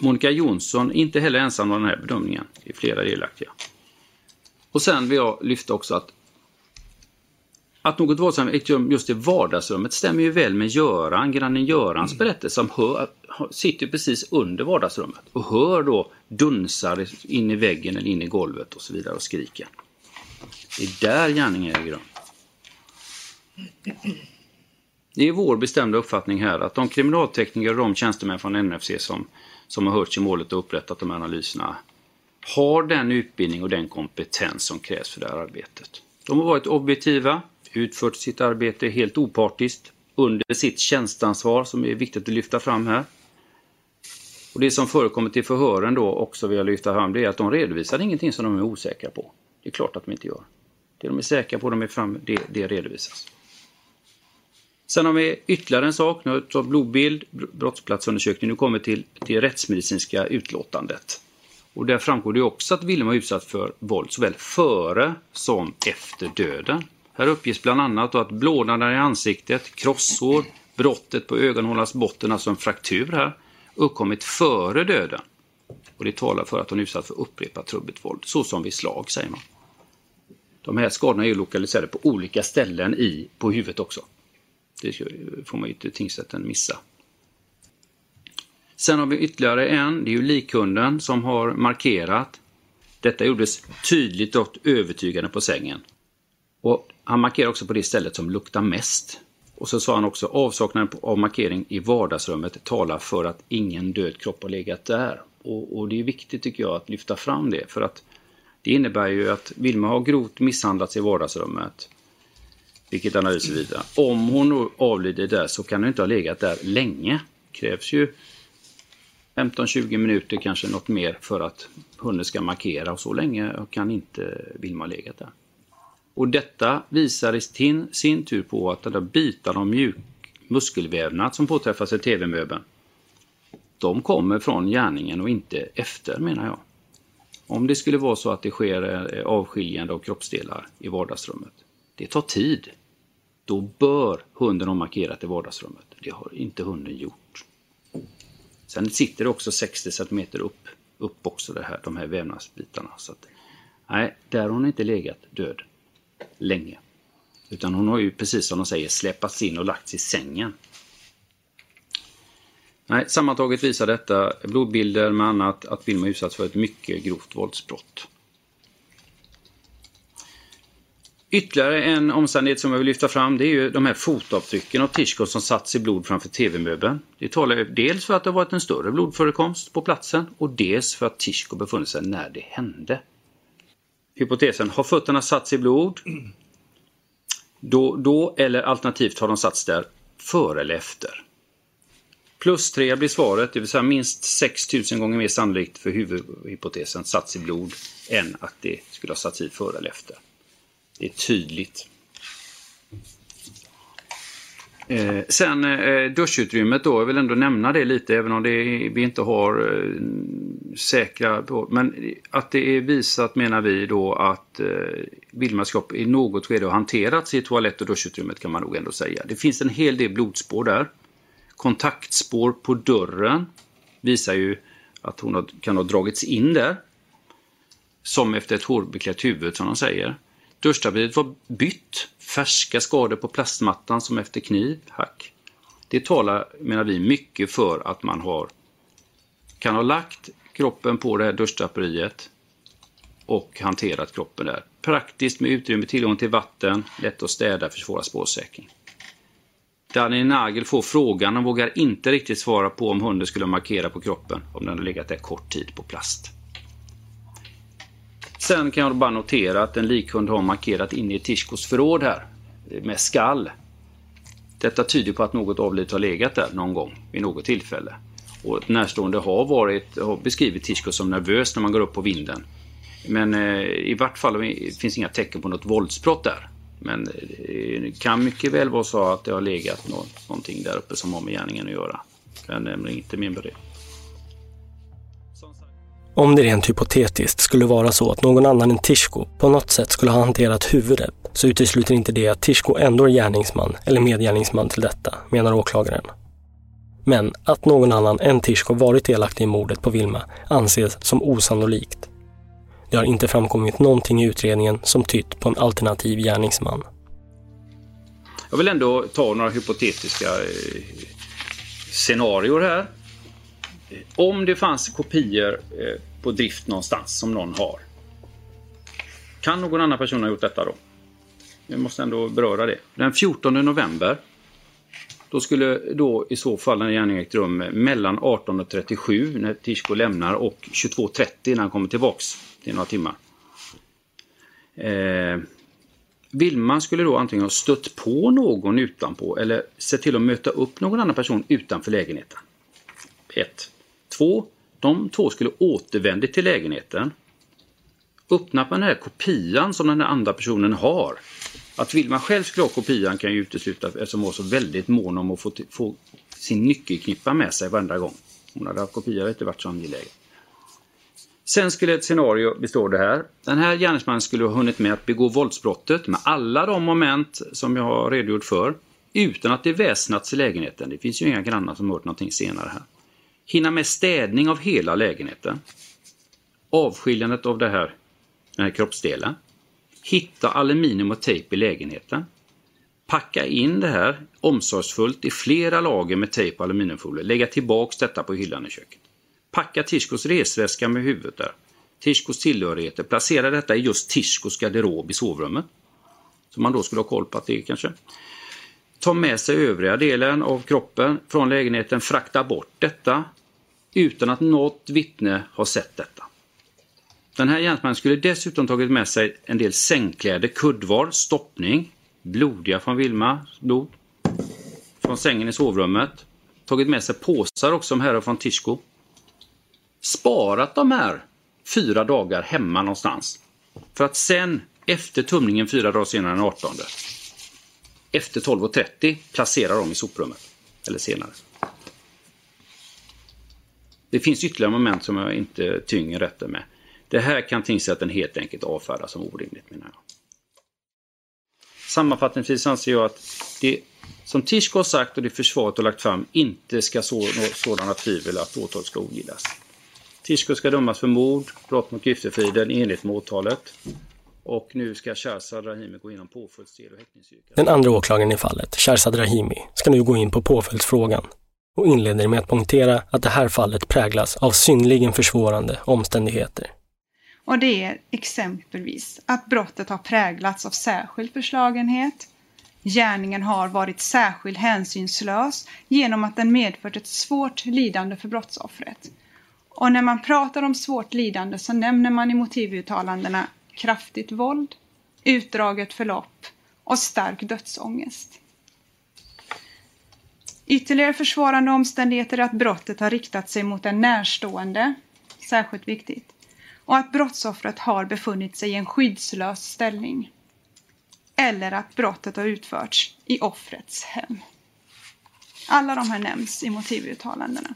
Monica Jonsson är inte heller ensam om den här bedömningen. Det är flera delaktiga. Och sen vill jag lyfta också att att något våldsamt ägt rum just i vardagsrummet stämmer ju väl med Göran, grannen Görans mm. berättelse som hör, sitter precis under vardagsrummet och hör då dunsar in i väggen eller in i golvet och så vidare och skriker. Det är där gärningen äger rum. Det är vår bestämda uppfattning här att de kriminaltekniker och de tjänstemän från NFC som, som har hörts i målet och upprättat de här analyserna har den utbildning och den kompetens som krävs för det här arbetet. De har varit objektiva, utfört sitt arbete helt opartiskt under sitt tjänstansvar som är viktigt att lyfta fram här. Och Det som förekommer till förhören då också vill jag lyfta fram det är att de redovisar ingenting som de är osäkra på. Det är klart att de inte gör. Det de är säkra på, de är fram, det, det redovisas. Sen har vi ytterligare en sak, nu har vi blodbild, brottsplatsundersökning, nu kommer vi till det rättsmedicinska utlåtandet. Och där framgår det också att Wilhelm var utsatt för våld såväl före som efter döden. Här uppges bland annat att blådnader i ansiktet, krossår, brottet på ögonhålans botten, alltså en fraktur här, uppkommit före döden. Och det talar för att hon utsatts utsatt för upprepat trubbigt våld, såsom vid slag säger man. De här skadorna är lokaliserade på olika ställen i, på huvudet också. Det får man ju inte tingsrätten missa. Sen har vi ytterligare en, det är ju likhunden som har markerat. Detta gjordes tydligt och övertygande på sängen. Och han markerar också på det stället som luktar mest. Och så sa han också avsaknaden av markering i vardagsrummet talar för att ingen död kropp har legat där. Och, och, det är viktigt tycker jag att lyfta fram det för att det innebär ju att Vilma har grovt misshandlats i vardagsrummet. Vilket analyser vidare. Om hon avlider där så kan hon inte ha legat där länge. Det krävs ju 15-20 minuter, kanske något mer för att hunden ska markera och så länge kan inte Vilma ha legat där. Och detta visar i sin, sin tur på att de där bitarna av mjuk muskelvävnad som påträffas i TV-möbeln, de kommer från gärningen och inte efter menar jag. Om det skulle vara så att det sker eh, avskiljande av kroppsdelar i vardagsrummet, det tar tid. Då bör hunden ha markerat i vardagsrummet. Det har inte hunden gjort. Sen sitter det också 60 cm upp, upp också det här, de här vävnadsbitarna. Så att, nej, där har hon inte legat död länge. Utan hon har ju precis som de säger släpats in och lagts i sängen. Nej, sammantaget visar detta blodbilder med annat att Vilma utsatts för ett mycket grovt våldsbrott. Ytterligare en omständighet som jag vill lyfta fram det är ju de här fotavtrycken av Tishko som satts i blod framför TV-möbeln. Det talar ju dels för att det varit en större blodförekomst på platsen och dels för att Tishko befunnit sig när det hände hypotesen, har fötterna satts i blod? Då, då eller alternativt har de satts där före eller efter? Plus 3 blir svaret, det vill säga minst 6000 gånger mer sannolikt för huvudhypotesen satts i blod än att det skulle ha satts i före eller efter. Det är tydligt. Eh, sen eh, duschutrymmet då, jag vill ändå nämna det lite även om det är, vi inte har eh, säkra på. Men att det är visat menar vi då att eh, vildmarskap i något skede har hanterats i toalett och duschutrymmet kan man nog ändå säga. Det finns en hel del blodspår där. Kontaktspår på dörren visar ju att hon har, kan ha dragits in där. Som efter ett hårbeklätt huvud som de säger. Duschtapetet var bytt. Färska skador på plastmattan som efter kniv, hack. Det talar, menar vi, mycket för att man har kan ha lagt kroppen på det här duschdraperiet och hanterat kroppen där. Praktiskt med utrymme, tillgång till vatten, lätt att städa, försvåra spårsäkring. Daniel Nagel får frågan, och vågar inte riktigt svara på om hunden skulle markera på kroppen om den har legat där kort tid på plast. Sen kan jag bara notera att en likhund har markerat inne i Tishkos förråd här med skall. Detta tyder på att något avlidet har legat där någon gång vid något tillfälle. Och närstående har, varit, har beskrivit Tishko som nervös när man går upp på vinden. Men eh, i vart fall finns inga tecken på något våldsbrott där. Men eh, det kan mycket väl vara så att det har legat något, någonting där uppe som har med gärningen att göra. Jag nämner inte mer med det. Om det rent hypotetiskt skulle vara så att någon annan än Tishko på något sätt skulle ha hanterat huvudet så utesluter inte det att Tishko ändå är gärningsman eller medgärningsman till detta, menar åklagaren. Men att någon annan än Tishko varit delaktig i mordet på Vilma anses som osannolikt. Det har inte framkommit någonting i utredningen som tytt på en alternativ gärningsman. Jag vill ändå ta några hypotetiska eh, scenarier här. Om det fanns kopior eh, på drift någonstans som någon har. Kan någon annan person ha gjort detta då? Vi måste ändå beröra det. Den 14 november då skulle då i så fall en gärning ägt rum mellan 18.37 när Tishko lämnar och 22.30 när han kommer tillbaks. Det är några timmar. Eh, Vilma skulle då antingen ha stött på någon utanpå eller sett till att möta upp någon annan person utanför lägenheten. 1 två, De två skulle återvända till lägenheten. Öppnar man den här kopian som den andra personen har. Att Wilma själv skulle ha kopian kan ju utesluta eftersom hon var så väldigt mån om att få, få sin nyckelknippa med sig varenda gång. Hon hade haft kopia hade inte varit så angelägen. Sen skulle ett scenario bestå av det här. Den här gärningsmannen skulle ha hunnit med att begå våldsbrottet med alla de moment som jag har redogjort för utan att det väsnats i lägenheten. Det finns ju inga grannar som hört någonting senare här. Hinna med städning av hela lägenheten. Avskiljandet av det här, den här kroppsdelen. Hitta aluminium och tejp i lägenheten. Packa in det här omsorgsfullt i flera lager med tejp och aluminiumfolie. Lägga tillbaks detta på hyllan i köket. Packa Tishkos resväska med huvudet där. Tishkos tillhörigheter. Placera detta i just Tishkos garderob i sovrummet. Som man då skulle ha koll på att det är kanske. Ta med sig övriga delen av kroppen från lägenheten, frakta bort detta utan att något vittne har sett detta. Den här gärningsmannen skulle dessutom tagit med sig en del sängkläder, kuddvar, stoppning, blodiga från Vilma, blod, från sängen i sovrummet. Tagit med sig påsar också om här från Tishko. Sparat de här fyra dagar hemma någonstans. För att sen, efter tumningen fyra dagar senare den 18, efter 12.30 placera dem i soprummet. Eller senare. Det finns ytterligare moment som jag inte tynger rätten med. Det här kan tingsrätten helt enkelt avfärda som orimligt menar jag. Sammanfattningsvis anser jag att det som Tishko har sagt och det försvaret har lagt fram inte ska så sådana tvivel att åtal ska ogillas. Tischko ska dömas för mord, brott mot griftefriden i enlighet med åtalet. Och nu ska Shahrzad Rahimi gå igenom påföljdsdel och häktningsyrkande. Den andra åklagaren i fallet, Shahrzad Rahimi, ska nu gå in på påföljdsfrågan och inleder med att poängtera att det här fallet präglas av synnerligen försvårande omständigheter. Och det är exempelvis att brottet har präglats av särskild förslagenhet, gärningen har varit särskilt hänsynslös genom att den medfört ett svårt lidande för brottsoffret. Och när man pratar om svårt lidande så nämner man i motivuttalandena kraftigt våld, utdraget förlopp och stark dödsångest. Ytterligare försvårande omständigheter är att brottet har riktat sig mot en närstående, särskilt viktigt, och att brottsoffret har befunnit sig i en skyddslös ställning. Eller att brottet har utförts i offrets hem. Alla de här nämns i motivuttalandena.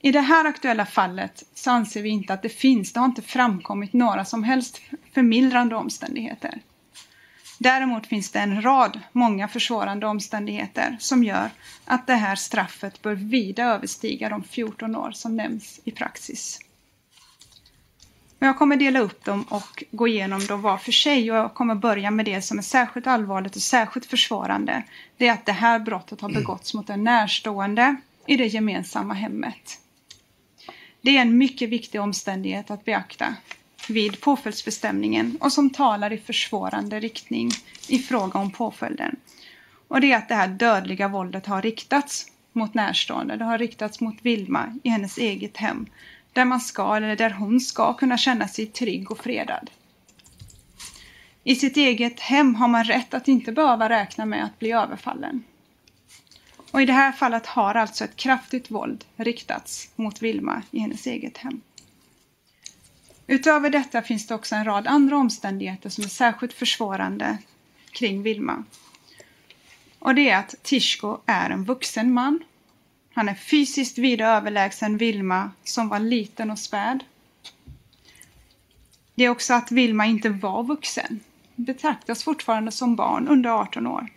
I det här aktuella fallet så anser vi inte att det finns, det har inte framkommit några som helst förmildrande omständigheter. Däremot finns det en rad, många försvårande omständigheter som gör att det här straffet bör vida överstiga de 14 år som nämns i praxis. jag kommer dela upp dem och gå igenom dem var för sig och jag kommer börja med det som är särskilt allvarligt och särskilt försvårande. Det är att det här brottet har begåtts mot en närstående i det gemensamma hemmet. Det är en mycket viktig omständighet att beakta vid påföljdsbestämningen och som talar i försvårande riktning i fråga om påföljden. Och det är att det här dödliga våldet har riktats mot närstående. Det har riktats mot Vilma i hennes eget hem. Där man ska, eller där hon ska kunna känna sig trygg och fredad. I sitt eget hem har man rätt att inte behöva räkna med att bli överfallen. Och i det här fallet har alltså ett kraftigt våld riktats mot Vilma i hennes eget hem. Utöver detta finns det också en rad andra omständigheter som är särskilt försvårande kring Vilma. Och det är att Tishko är en vuxen man Han är fysiskt vida överlägsen Vilma som var liten och späd. Det är också att Vilma inte var vuxen. Betraktas fortfarande som barn under 18 år.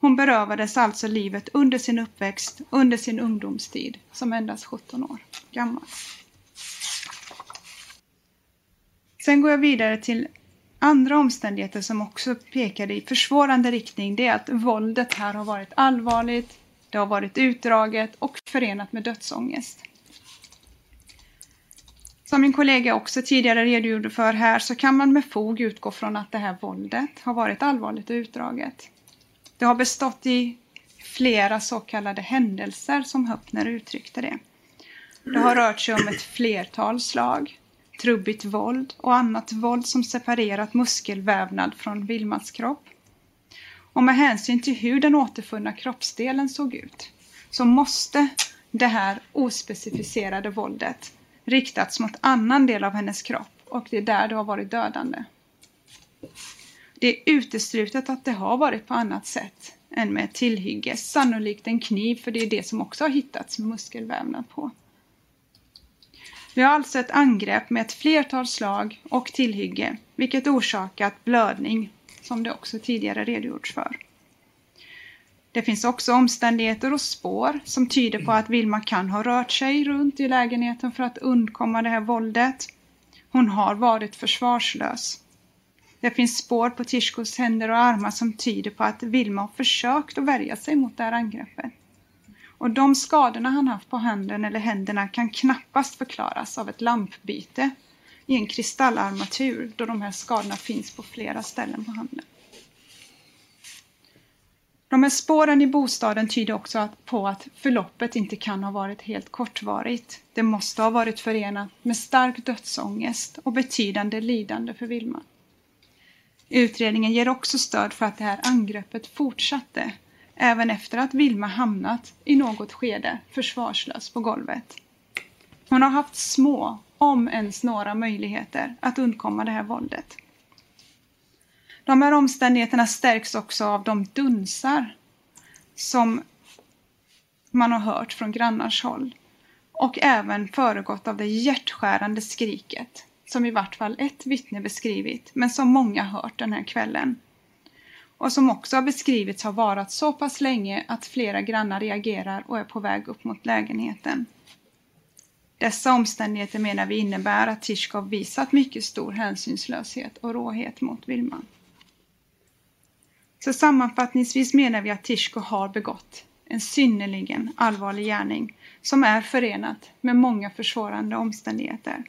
Hon berövades alltså livet under sin uppväxt, under sin ungdomstid, som endast 17 år gammal. Sen går jag vidare till andra omständigheter som också pekade i försvårande riktning. Det är att våldet här har varit allvarligt, det har varit utdraget och förenat med dödsångest. Som min kollega också tidigare redogjorde för här så kan man med fog utgå från att det här våldet har varit allvarligt och utdraget. Det har bestått i flera så kallade händelser som Höppner uttryckte det. Det har rört sig om ett flertal slag, trubbigt våld och annat våld som separerat muskelvävnad från Vilmas kropp. Och med hänsyn till hur den återfunna kroppsdelen såg ut så måste det här ospecificerade våldet riktats mot annan del av hennes kropp och det är där det har varit dödande. Det är uteslutet att det har varit på annat sätt än med ett tillhygge, sannolikt en kniv för det är det som också har hittats med muskelvävnad på. Vi har alltså ett angrepp med ett flertal slag och tillhygge, vilket orsakat blödning, som det också tidigare redogjorts för. Det finns också omständigheter och spår som tyder på att Vilma kan ha rört sig runt i lägenheten för att undkomma det här våldet. Hon har varit försvarslös. Det finns spår på Tishkos händer och armar som tyder på att Vilma har försökt att värja sig mot det här angreppet. Och de skadorna han haft på handen eller händerna kan knappast förklaras av ett lampbyte i en kristallarmatur då de här skadorna finns på flera ställen på handen. De här spåren i bostaden tyder också på att förloppet inte kan ha varit helt kortvarigt. Det måste ha varit förenat med stark dödsångest och betydande lidande för Vilma. Utredningen ger också stöd för att det här angreppet fortsatte även efter att Vilma hamnat i något skede försvarslös på golvet. Hon har haft små, om ens några, möjligheter att undkomma det här våldet. De här omständigheterna stärks också av de dunsar som man har hört från grannars håll och även föregått av det hjärtskärande skriket som i vart fall ett vittne beskrivit men som många hört den här kvällen och som också har beskrivits ha varat så pass länge att flera grannar reagerar och är på väg upp mot lägenheten. Dessa omständigheter menar vi innebär att Tishkov visat mycket stor hänsynslöshet och råhet mot Vilma. Så sammanfattningsvis menar vi att Tishko har begått en synnerligen allvarlig gärning som är förenat med många försvårande omständigheter.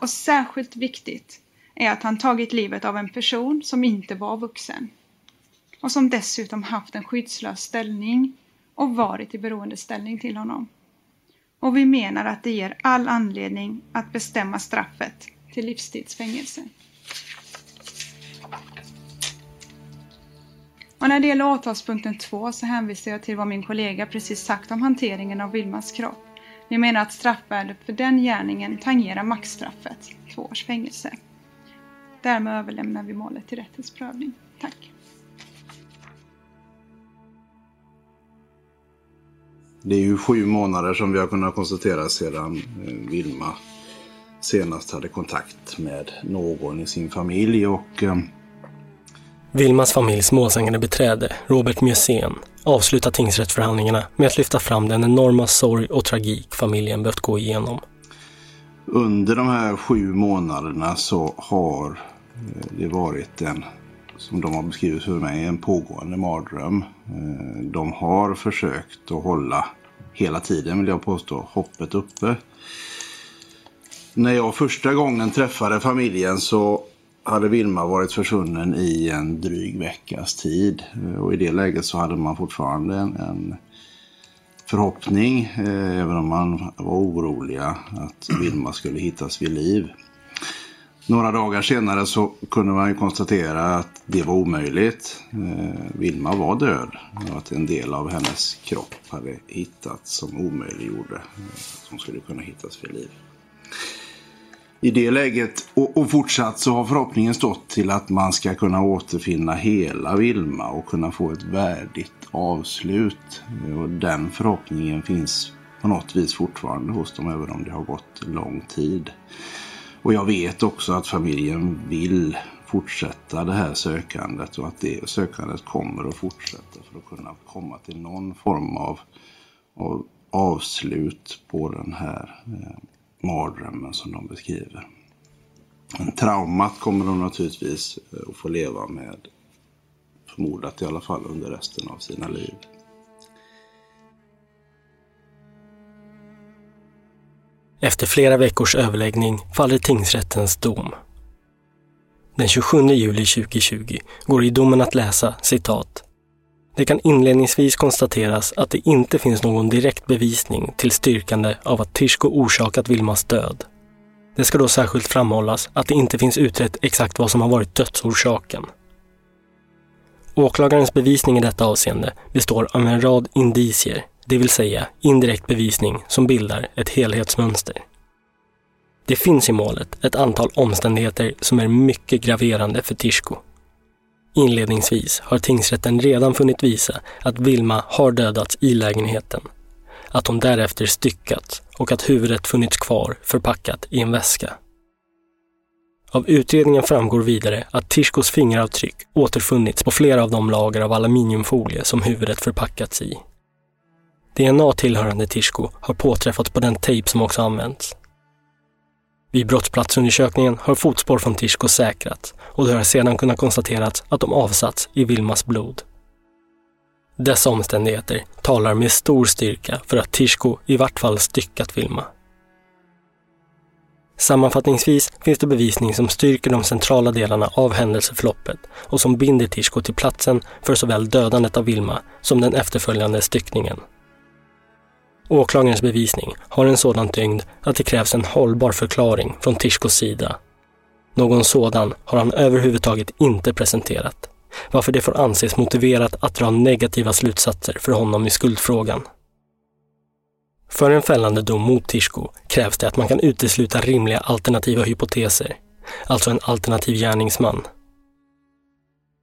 Och särskilt viktigt är att han tagit livet av en person som inte var vuxen och som dessutom haft en skyddslös ställning och varit i beroendeställning till honom. Och vi menar att det ger all anledning att bestämma straffet till livstidsfängelse. Och när det gäller åtalspunkten 2 så hänvisar jag till vad min kollega precis sagt om hanteringen av Vilmas kropp. Vi menar att straffvärdet för den gärningen tangerar maxstraffet, två års fängelse. Därmed överlämnar vi målet till rättens prövning. Tack. Det är ju sju månader som vi har kunnat konstatera sedan eh, Vilma senast hade kontakt med någon i sin familj och eh, Vilmas familjs målsägande beträde, Robert Mjösén, avslutar tingsrättsförhandlingarna med att lyfta fram den enorma sorg och tragik familjen behövt gå igenom. Under de här sju månaderna så har eh, det varit en, som de har beskrivit för mig, en pågående mardröm. Eh, de har försökt att hålla, hela tiden vill jag påstå, hoppet uppe. När jag första gången träffade familjen så hade Vilma varit försvunnen i en dryg veckas tid. Eh, och i det läget så hade man fortfarande en, en förhoppning, eh, även om man var oroliga, att Vilma skulle hittas vid liv. Några dagar senare så kunde man ju konstatera att det var omöjligt. Eh, Vilma var död och att en del av hennes kropp hade hittats som omöjliggjorde eh, att hon skulle kunna hittas vid liv. i det läget och, och, fortsatt så har förhoppningen stått till att man ska kunna återfinna hela Vilma och kunna få ett värdigt avslut. Eh, och den förhoppningen finns på något vis fortfarande hos dem även om det har gått lång tid. Och jag vet också att familjen vill fortsätta det här sökandet och att det sökandet kommer att fortsätta för att kunna komma till någon form av, av avslut på den här eh, mardrömmen som de beskriver. Men traumat kommer de naturligtvis eh, att få leva med, förmodat i alla fall under resten av sina liv. Efter flera veckors överläggning faller tingsrättens dom. Den 27 juli 2020 går i domen att läsa citat. Det kan inledningsvis konstateras att det inte finns någon direkt bevisning till styrkande av att Tishko orsakat Vilmas död. Det ska då särskilt framhållas att det inte finns utrett exakt vad som har varit dödsorsaken. Åklagarens bevisning i detta avseende består av en rad indicier, det vill säga indirekt bevisning som bildar ett helhetsmönster. Det finns i målet ett antal omständigheter som är mycket graverande för Tishko. Inledningsvis har tingsrätten redan funnit visa att Vilma har dödats i lägenheten, att hon därefter styckats och att huvudet funnits kvar förpackat i en väska. Av utredningen framgår vidare att Tishkos fingeravtryck återfunnits på flera av de lager av aluminiumfolie som huvudet förpackats i. DNA tillhörande Tishko har påträffats på den tejp som också använts. Vid brottsplatsundersökningen har fotspår från Tishko säkrats och det har sedan kunnat konstaterats att de avsatts i Vilmas blod. Dessa omständigheter talar med stor styrka för att Tishko i vart fall styckat Vilma. Sammanfattningsvis finns det bevisning som styrker de centrala delarna av händelseförloppet och som binder Tishko till platsen för såväl dödandet av Vilma som den efterföljande styckningen. Åklagarens bevisning har en sådan tyngd att det krävs en hållbar förklaring från Tishkos sida. Någon sådan har han överhuvudtaget inte presenterat, varför det får anses motiverat att dra negativa slutsatser för honom i skuldfrågan. För en fällande dom mot Tishko krävs det att man kan utesluta rimliga alternativa hypoteser, alltså en alternativ gärningsman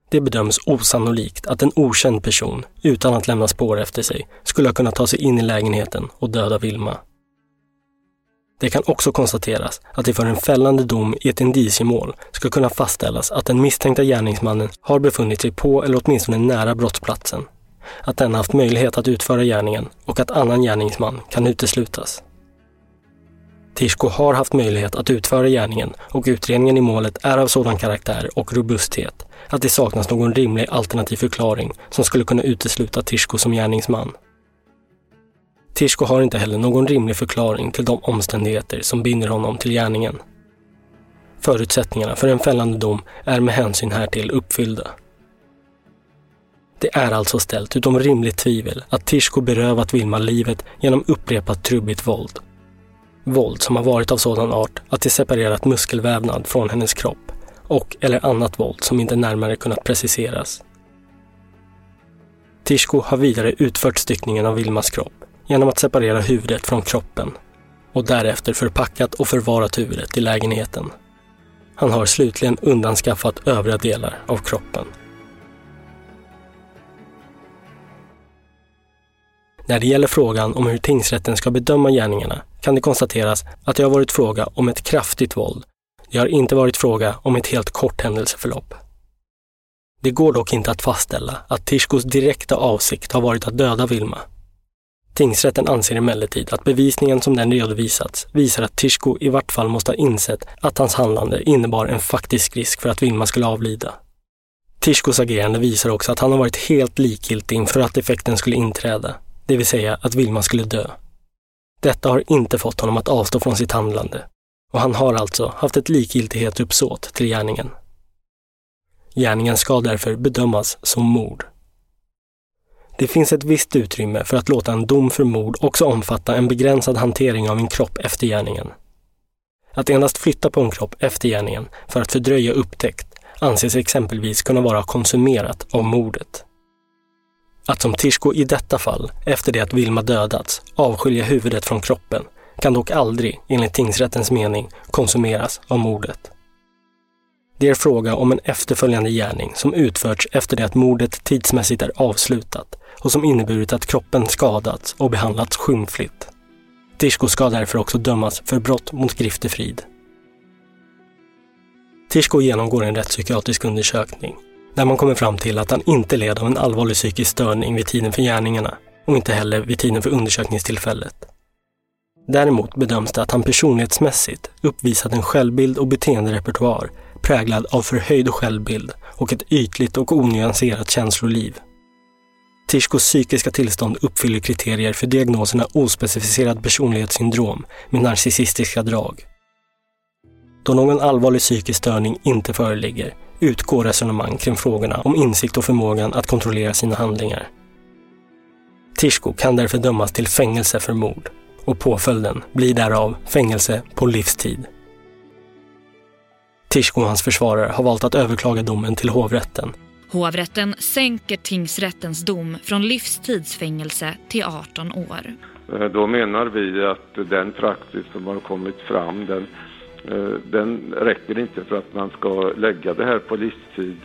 det bedöms osannolikt att en okänd person, utan att lämna spår efter sig, skulle ha kunnat ta sig in i lägenheten och döda Vilma. Det kan också konstateras att det för en fällande dom i ett indiciemål ska kunna fastställas att den misstänkta gärningsmannen har befunnit sig på eller åtminstone nära brottsplatsen, att den haft möjlighet att utföra gärningen och att annan gärningsman kan uteslutas. Tishko har haft möjlighet att utföra gärningen och utredningen i målet är av sådan karaktär och robusthet att det saknas någon rimlig alternativ förklaring som skulle kunna utesluta Tishko som gärningsman. Tishko har inte heller någon rimlig förklaring till de omständigheter som binder honom till gärningen. Förutsättningarna för en fällande dom är med hänsyn härtill uppfyllda. Det är alltså ställt utom rimligt tvivel att Tishko berövat Vilma livet genom upprepat trubbigt våld. Våld som har varit av sådan art att det separerat muskelvävnad från hennes kropp och eller annat våld som inte närmare kunnat preciseras. Tishko har vidare utfört styckningen av Vilmas kropp genom att separera huvudet från kroppen och därefter förpackat och förvarat huvudet i lägenheten. Han har slutligen undanskaffat övriga delar av kroppen. När det gäller frågan om hur tingsrätten ska bedöma gärningarna kan det konstateras att det har varit fråga om ett kraftigt våld det har inte varit fråga om ett helt kort händelseförlopp. Det går dock inte att fastställa att Tishkos direkta avsikt har varit att döda Vilma. Tingsrätten anser emellertid att bevisningen som den redovisats visar att Tishko i vart fall måste ha insett att hans handlande innebar en faktisk risk för att Vilma skulle avlida. Tishkos agerande visar också att han har varit helt likgiltig inför att effekten skulle inträda, det vill säga att Vilma skulle dö. Detta har inte fått honom att avstå från sitt handlande och han har alltså haft ett likgiltighetsuppsåt till gärningen. Gärningen ska därför bedömas som mord. Det finns ett visst utrymme för att låta en dom för mord också omfatta en begränsad hantering av en kropp efter gärningen. Att endast flytta på en kropp efter gärningen för att fördröja upptäckt anses exempelvis kunna vara konsumerat av mordet. Att som Tishko i detta fall, efter det att Vilma dödats, avskilja huvudet från kroppen kan dock aldrig, enligt tingsrättens mening, konsumeras av mordet. Det är fråga om en efterföljande gärning som utförts efter det att mordet tidsmässigt är avslutat och som inneburit att kroppen skadats och behandlats skymfligt. Tishko ska därför också dömas för brott mot griftefrid. Tishko genomgår en rättspsykiatrisk undersökning där man kommer fram till att han inte led av en allvarlig psykisk störning vid tiden för gärningarna och inte heller vid tiden för undersökningstillfället. Däremot bedöms det att han personlighetsmässigt uppvisat en självbild och beteenderepertoar präglad av förhöjd självbild och ett ytligt och onyanserat känsloliv. Tishkos psykiska tillstånd uppfyller kriterier för diagnoserna ospecificerad personlighetssyndrom med narcissistiska drag. Då någon allvarlig psykisk störning inte föreligger utgår resonemang kring frågorna om insikt och förmågan att kontrollera sina handlingar. Tishko kan därför dömas till fängelse för mord och påföljden blir därav fängelse på livstid. Tishko och hans försvarare har valt att överklaga domen till hovrätten. Hovrätten sänker tingsrättens dom från livstidsfängelse till 18 år. Eh, då menar vi att den praxis som har kommit fram den, Eh, den räcker inte för att man ska lägga det här på livstid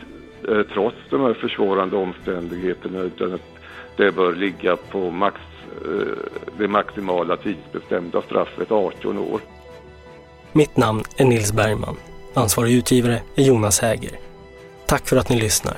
eh, trots de här försvårande omständigheterna utan att det bör ligga på max, eh, det maximala tidsbestämda straffet 18 år. Mitt namn är Nils Bergman. Ansvarig utgivare är Jonas Häger. Tack för att ni lyssnar.